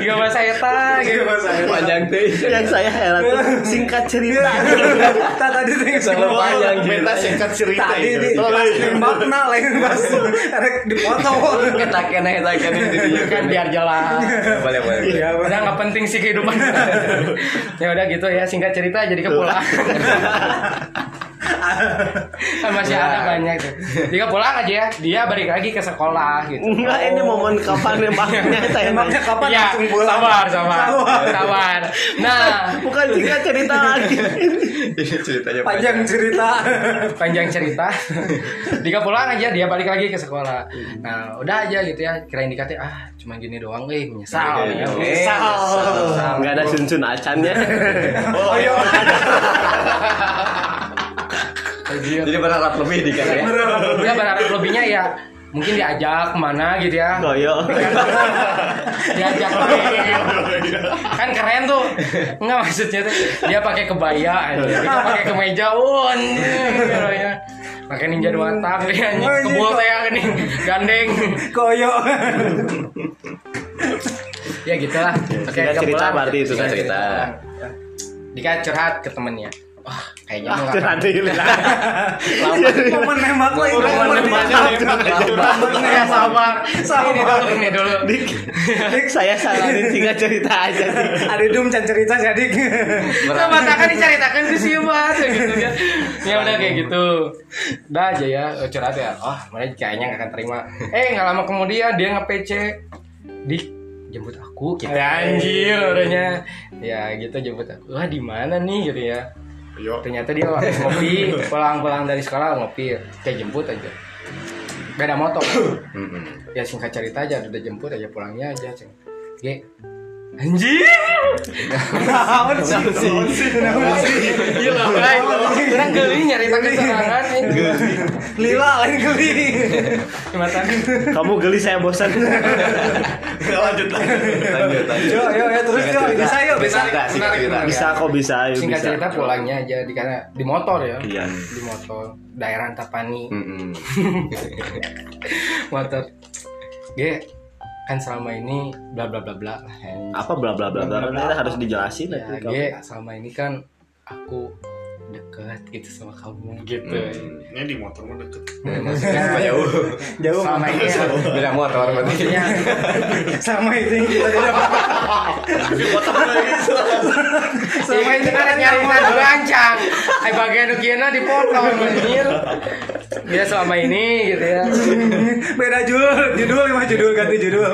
Gak bahasa eta gitu. Panjang deh. yang saya heran tuh singkat cerita Tak tadi tuh Sama panjang Minta singkat cerita Tadi itu. di nembakna lain pas rek dipoto. Kita kena kita kena di dia Kan biar jelas. Boleh boleh. Iya, Udah nggak penting sih kehidupan. ya udah gitu ya singkat cerita jadi ke pulang. kan masih ada banyak tuh. Jika pulang aja ya, dia balik lagi ke sekolah gitu. Enggak ini momen kapan nembaknya saya Nembaknya kapan Iya, langsung pulang? sabar, sabar, sabar. Nah, bukan singkat cerita lagi Ini ceritanya Panjang cerita. panjang cerita. Dika pulang aja, dia balik lagi ke sekolah. Nah, udah aja gitu ya. Kirain dikata ah cuma gini doang, eh menyesal. Ya. oke. Menyesal. nggak ada sun sun acannya Oh iya. Anjir. Jadi berharap lebih di ya. Dia berharap lebihnya ya mungkin diajak ke mana gitu ya? Goyo diajak main kan keren tuh. Nggak maksudnya tuh dia pakai kebaya aja dia pakai kemeja won. Ya pakai ninja dua tak dia anjing. Kebul teh gini gandeng. Koyo. ya gitulah. Oke Singkat cerita berarti itu Singkat cerita. Dika curhat ke temennya wah kayaknya mau nanti Momen nembak lagi. Momen ya sabar ini dulu ini dulu Dik, saya saranin singkat cerita aja sih Ada dum can cerita jadi. Coba takkan diceritakan ke siapa gitu kan. Ya udah kayak gitu. Udah aja ya curhat ya. Oh, mana kayaknya nggak akan terima. Eh, nggak lama kemudian dia nge-PC di jemput aku gitu. Ya, anjir orangnya. Ya gitu jemput aku. Wah, di mana nih gitu ya. Ternyata dia ngopi, pulang-pulang dari sekolah ngopi, kayak jemput aja. Beda motor. ya singkat cerita aja udah jemput aja pulangnya aja, Ceng. Ge. Anjir. Naon sih? Naon sih? Iya lah, baik. Kurang geli nyari pakai serangan. Lila lain geli. Mata kamu geli saya bosan Lanjut lanjut. Lanjut. Yo yo yo terus yo bisa yo bisa. Singkat bisa kok bisa ayo Singkat bisa cerita pulangnya aja di karena di motor ya. Iya. Di motor daerah Antapani. Motor. Ge kan selama ini bla bla bla bla lah. apa bla bla bla bla bla harus dijelasin Ya, nanti Ge selama ini kan aku deket gitu sama kamu gitu. Ini di motor mah deket. Maksudnya Jauh. Jauh selama ini ya, Beda motor berarti. maksudnya sama itu yang kita tidak sama itu kan nyari nadu gancang ay bagian nukiana dipotong anjir ya selama ini gitu ya. Beda judul judul lima judul ganti judul.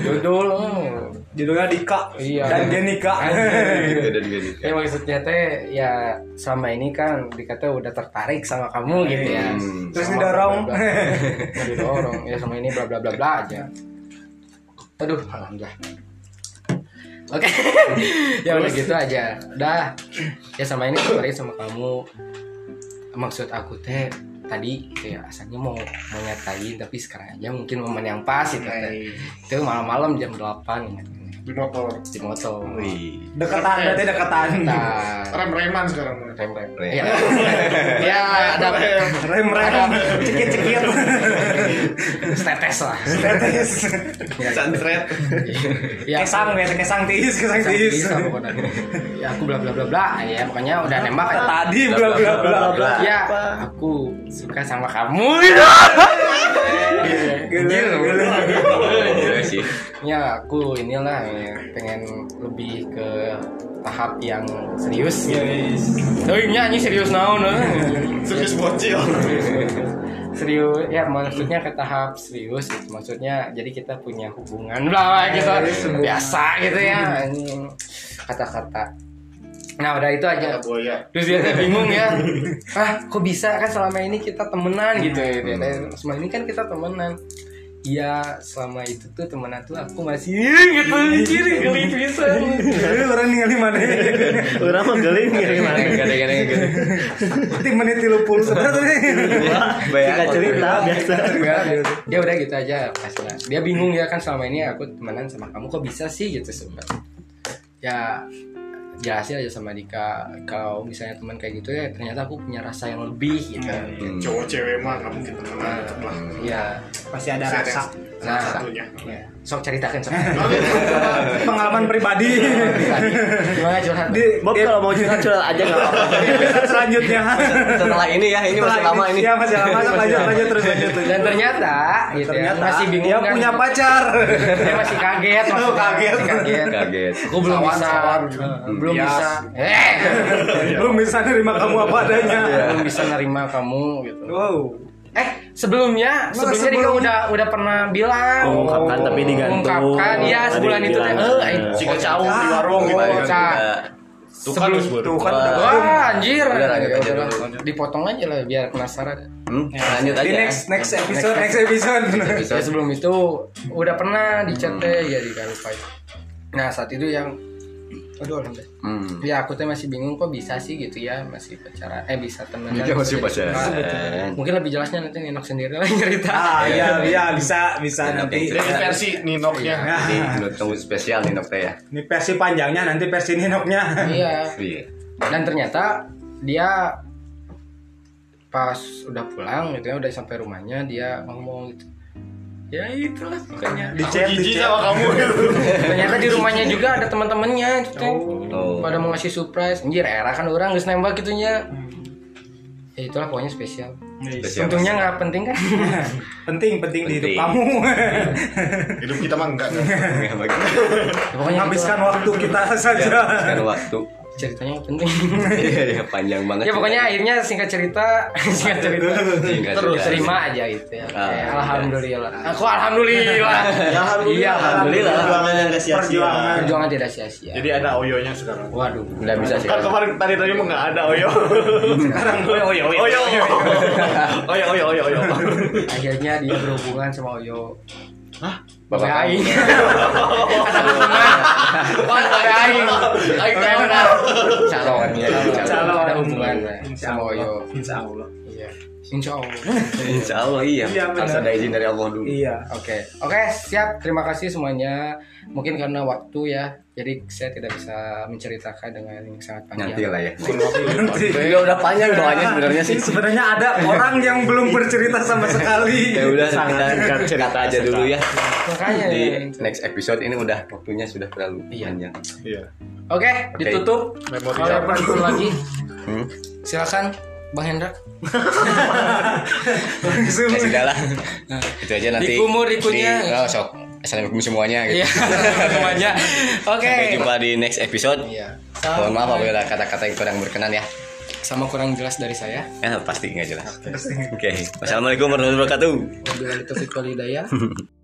Judul. oh. judulnya Dika. Iya. dan Genika ya maksudnya teh ya selama ini kan dikata udah tertarik sama kamu gitu ya. Hmm. terus didorong. didorong. Ya sama ini bla bla bla bla aja. Aduh alhamdulillah. Oke, ya udah gitu aja. Udah, ya sama ini tertarik sama kamu. Maksud aku teh tadi kayak asalnya mau mau nyatain tapi sekarang aja mungkin momen yang pas gitu teh. Itu malam-malam jam 8 ingat ini. Di motor. di motor. Wih. deketan berarti deketan Nah, Rem-reman sekarang. rem rem. Rem. Ya, ya ada rem rem cekit cekit tetes lah. tetes Ya, Santret. ya, kesang biasa kesang tiis kesang tiis ya aku bla bla bla bla ya pokoknya udah nembak tadi bla bla bla bla ya aku suka sama kamu Gila, gila. sih. Ya aku inilah ya, pengen lebih ke tahap yang serius. Oh nyanyi serius naon eh. Serius bocil. serius ya maksudnya ke tahap serius. Gitu. maksudnya jadi kita punya hubungan lah gitu. biasa gitu ya kata-kata. Nah udah itu aja. Terus dia bingung ya. Ah kok bisa? Kan selama ini kita temenan gitu ya Hmm. selama ini kan kita temenan Iya selama itu tuh temenan tuh aku masih gitu anjir geli bisa Jadi orang ningali mana? Orang mah geling ya gimana? Tim menit 30 sebenarnya. Singkat cerita biasa. Dia udah gitu aja pasnya dia bingung ya kan selama ini aku temenan sama kamu kok bisa sih gitu sebenarnya ya jelasin aja sama Dika kalau misalnya teman kayak gitu ya ternyata aku punya rasa yang lebih gitu Hmm. Cowok cewek mah nggak mungkin temenan deket lah. ya Pasti ada Pasti ada rasa. nah Satunya. ya. sok ceritakan sok Pengalaman pribadi. gimana curhat Di Bob kalau mau curhat curhat aja nggak apa-apa. episode selanjutnya. Setelah ini ya, ini masih lama ini. Ya masih lama. Lanjut lanjut terus lanjut. dan ternyata gitu ya, Ternyata masih bingung dia kan. punya pacar. dia masih kaget kaget. Masih kaget Kaget. aku belum bisa belum Bias. bisa eh Belum bisa nerima kamu apa adanya. belum bisa nerima kamu gitu Wow. Eh, sebelumnya, sebelumnya sebelum- udah udah pernah bilang. Mengungkapkan tapi digantung. Mengungkapkan, Tadi sebulan itu teh. Eh, Si kacau di warung gitu. Oh, Cak. Tuh kan Tuh kan Wah. udah. Anjir. Udah, lanjut Ya aja udahlah. dulu. Dipotong aja lah biar penasaran. Hmm, lanjut Di aja. next next episode next episode. Ya, sebelum itu udah pernah di chat teh ya lupa. Nah, saat itu yang Aduh, alhamdulillah. Hmm. Ya aku tuh masih bingung kok bisa sih gitu ya masih pacaran eh bisa temenan Dia masih bisa jadi pacaran. suka. mungkin lebih jelasnya nanti Ninok sendiri lah yang cerita Ah iya iya bisa bisa Enak nanti. Ini versi Ninoknya. Jadi menurut tunggu spesial nih Nokta ya. Ini versi panjangnya nanti versi ninoknya. iya Iya. dan ternyata dia pas udah pulang gitu ya udah sampai rumahnya dia ngomong gitu ya itulah pokoknya Di chat di Jijik sama kamu. ternyata di rumahnya juga ada teman-temannya itu teh Oh. pada mau ngasih surprise anjir era kan orang geus nembak gitunya ya itulah pokoknya spesial Spesial. untungnya nggak penting kan Penting penting di hidup Penting. kamu. Hidup kita mah enggak. Ya, bagi- Ya, pokoknya Menghabiskan gitulah. waktu kita saja. Sekarang waktu ceritanya penting. Ya, panjang banget ya pokoknya akhirnya singkat cerita singkat cerita singkat terus cerita. terima aja gitu ya. Ah, iya. alhamdulillah. Aku alhamdulillah. Iya, iya alhamdulillah. Perjuangan yang gak sia-sia. Perjuangan tidak sia-sia. Jadi ada oyonya sekarang? Waduh nggak bisa sih. Kan kemarin tadi tadi mau nggak ada oyo. Sekarang oyo oyo. Oyo. Oyo oyo oyo oyo. Akhirnya dia berhubungan sama oyo. Bapak aing. Bapak aing. Aing calon. Calon ya. Calon ada hubungan. Insyaallah. Insyaallah. Insya Allah. iya Insya Allah iya. Iya. Harus ada izin dari Allah dulu. Iya. Oke, oke siap. Terima kasih semuanya. Mungkin karena waktu ya, jadi saya tidak bisa menceritakan dengan yang sangat panjang. Nanti lah ya. Nanti. Ya udah panjang doanya sebenarnya sih. Sebenarnya ada orang yang belum bercerita sama sekali. Ya udah Sangat kita cerita kata aja dulu ya. Makanya. Di next episode ini udah waktunya sudah terlalu Iya. panjang. Iya. Oke, ditutup. Memori Kalau ada perlu lagi, Hmm? silakan Bang Hendra. Langsung. Ya sudah lah. Itu aja nanti. Dikumur, dikunyah. Di, oh, sok. Assalamualaikum semuanya gitu. Iya, semuanya. Oke. Sampai jumpa di next episode. Iya. Mohon maaf apabila ada kata-kata yang kurang berkenan ya. Sama kurang jelas dari saya. Ya pasti nggak jelas. Oke. Wassalamualaikum warahmatullahi wabarakatuh. Wabillahi taufiq wal hidayah.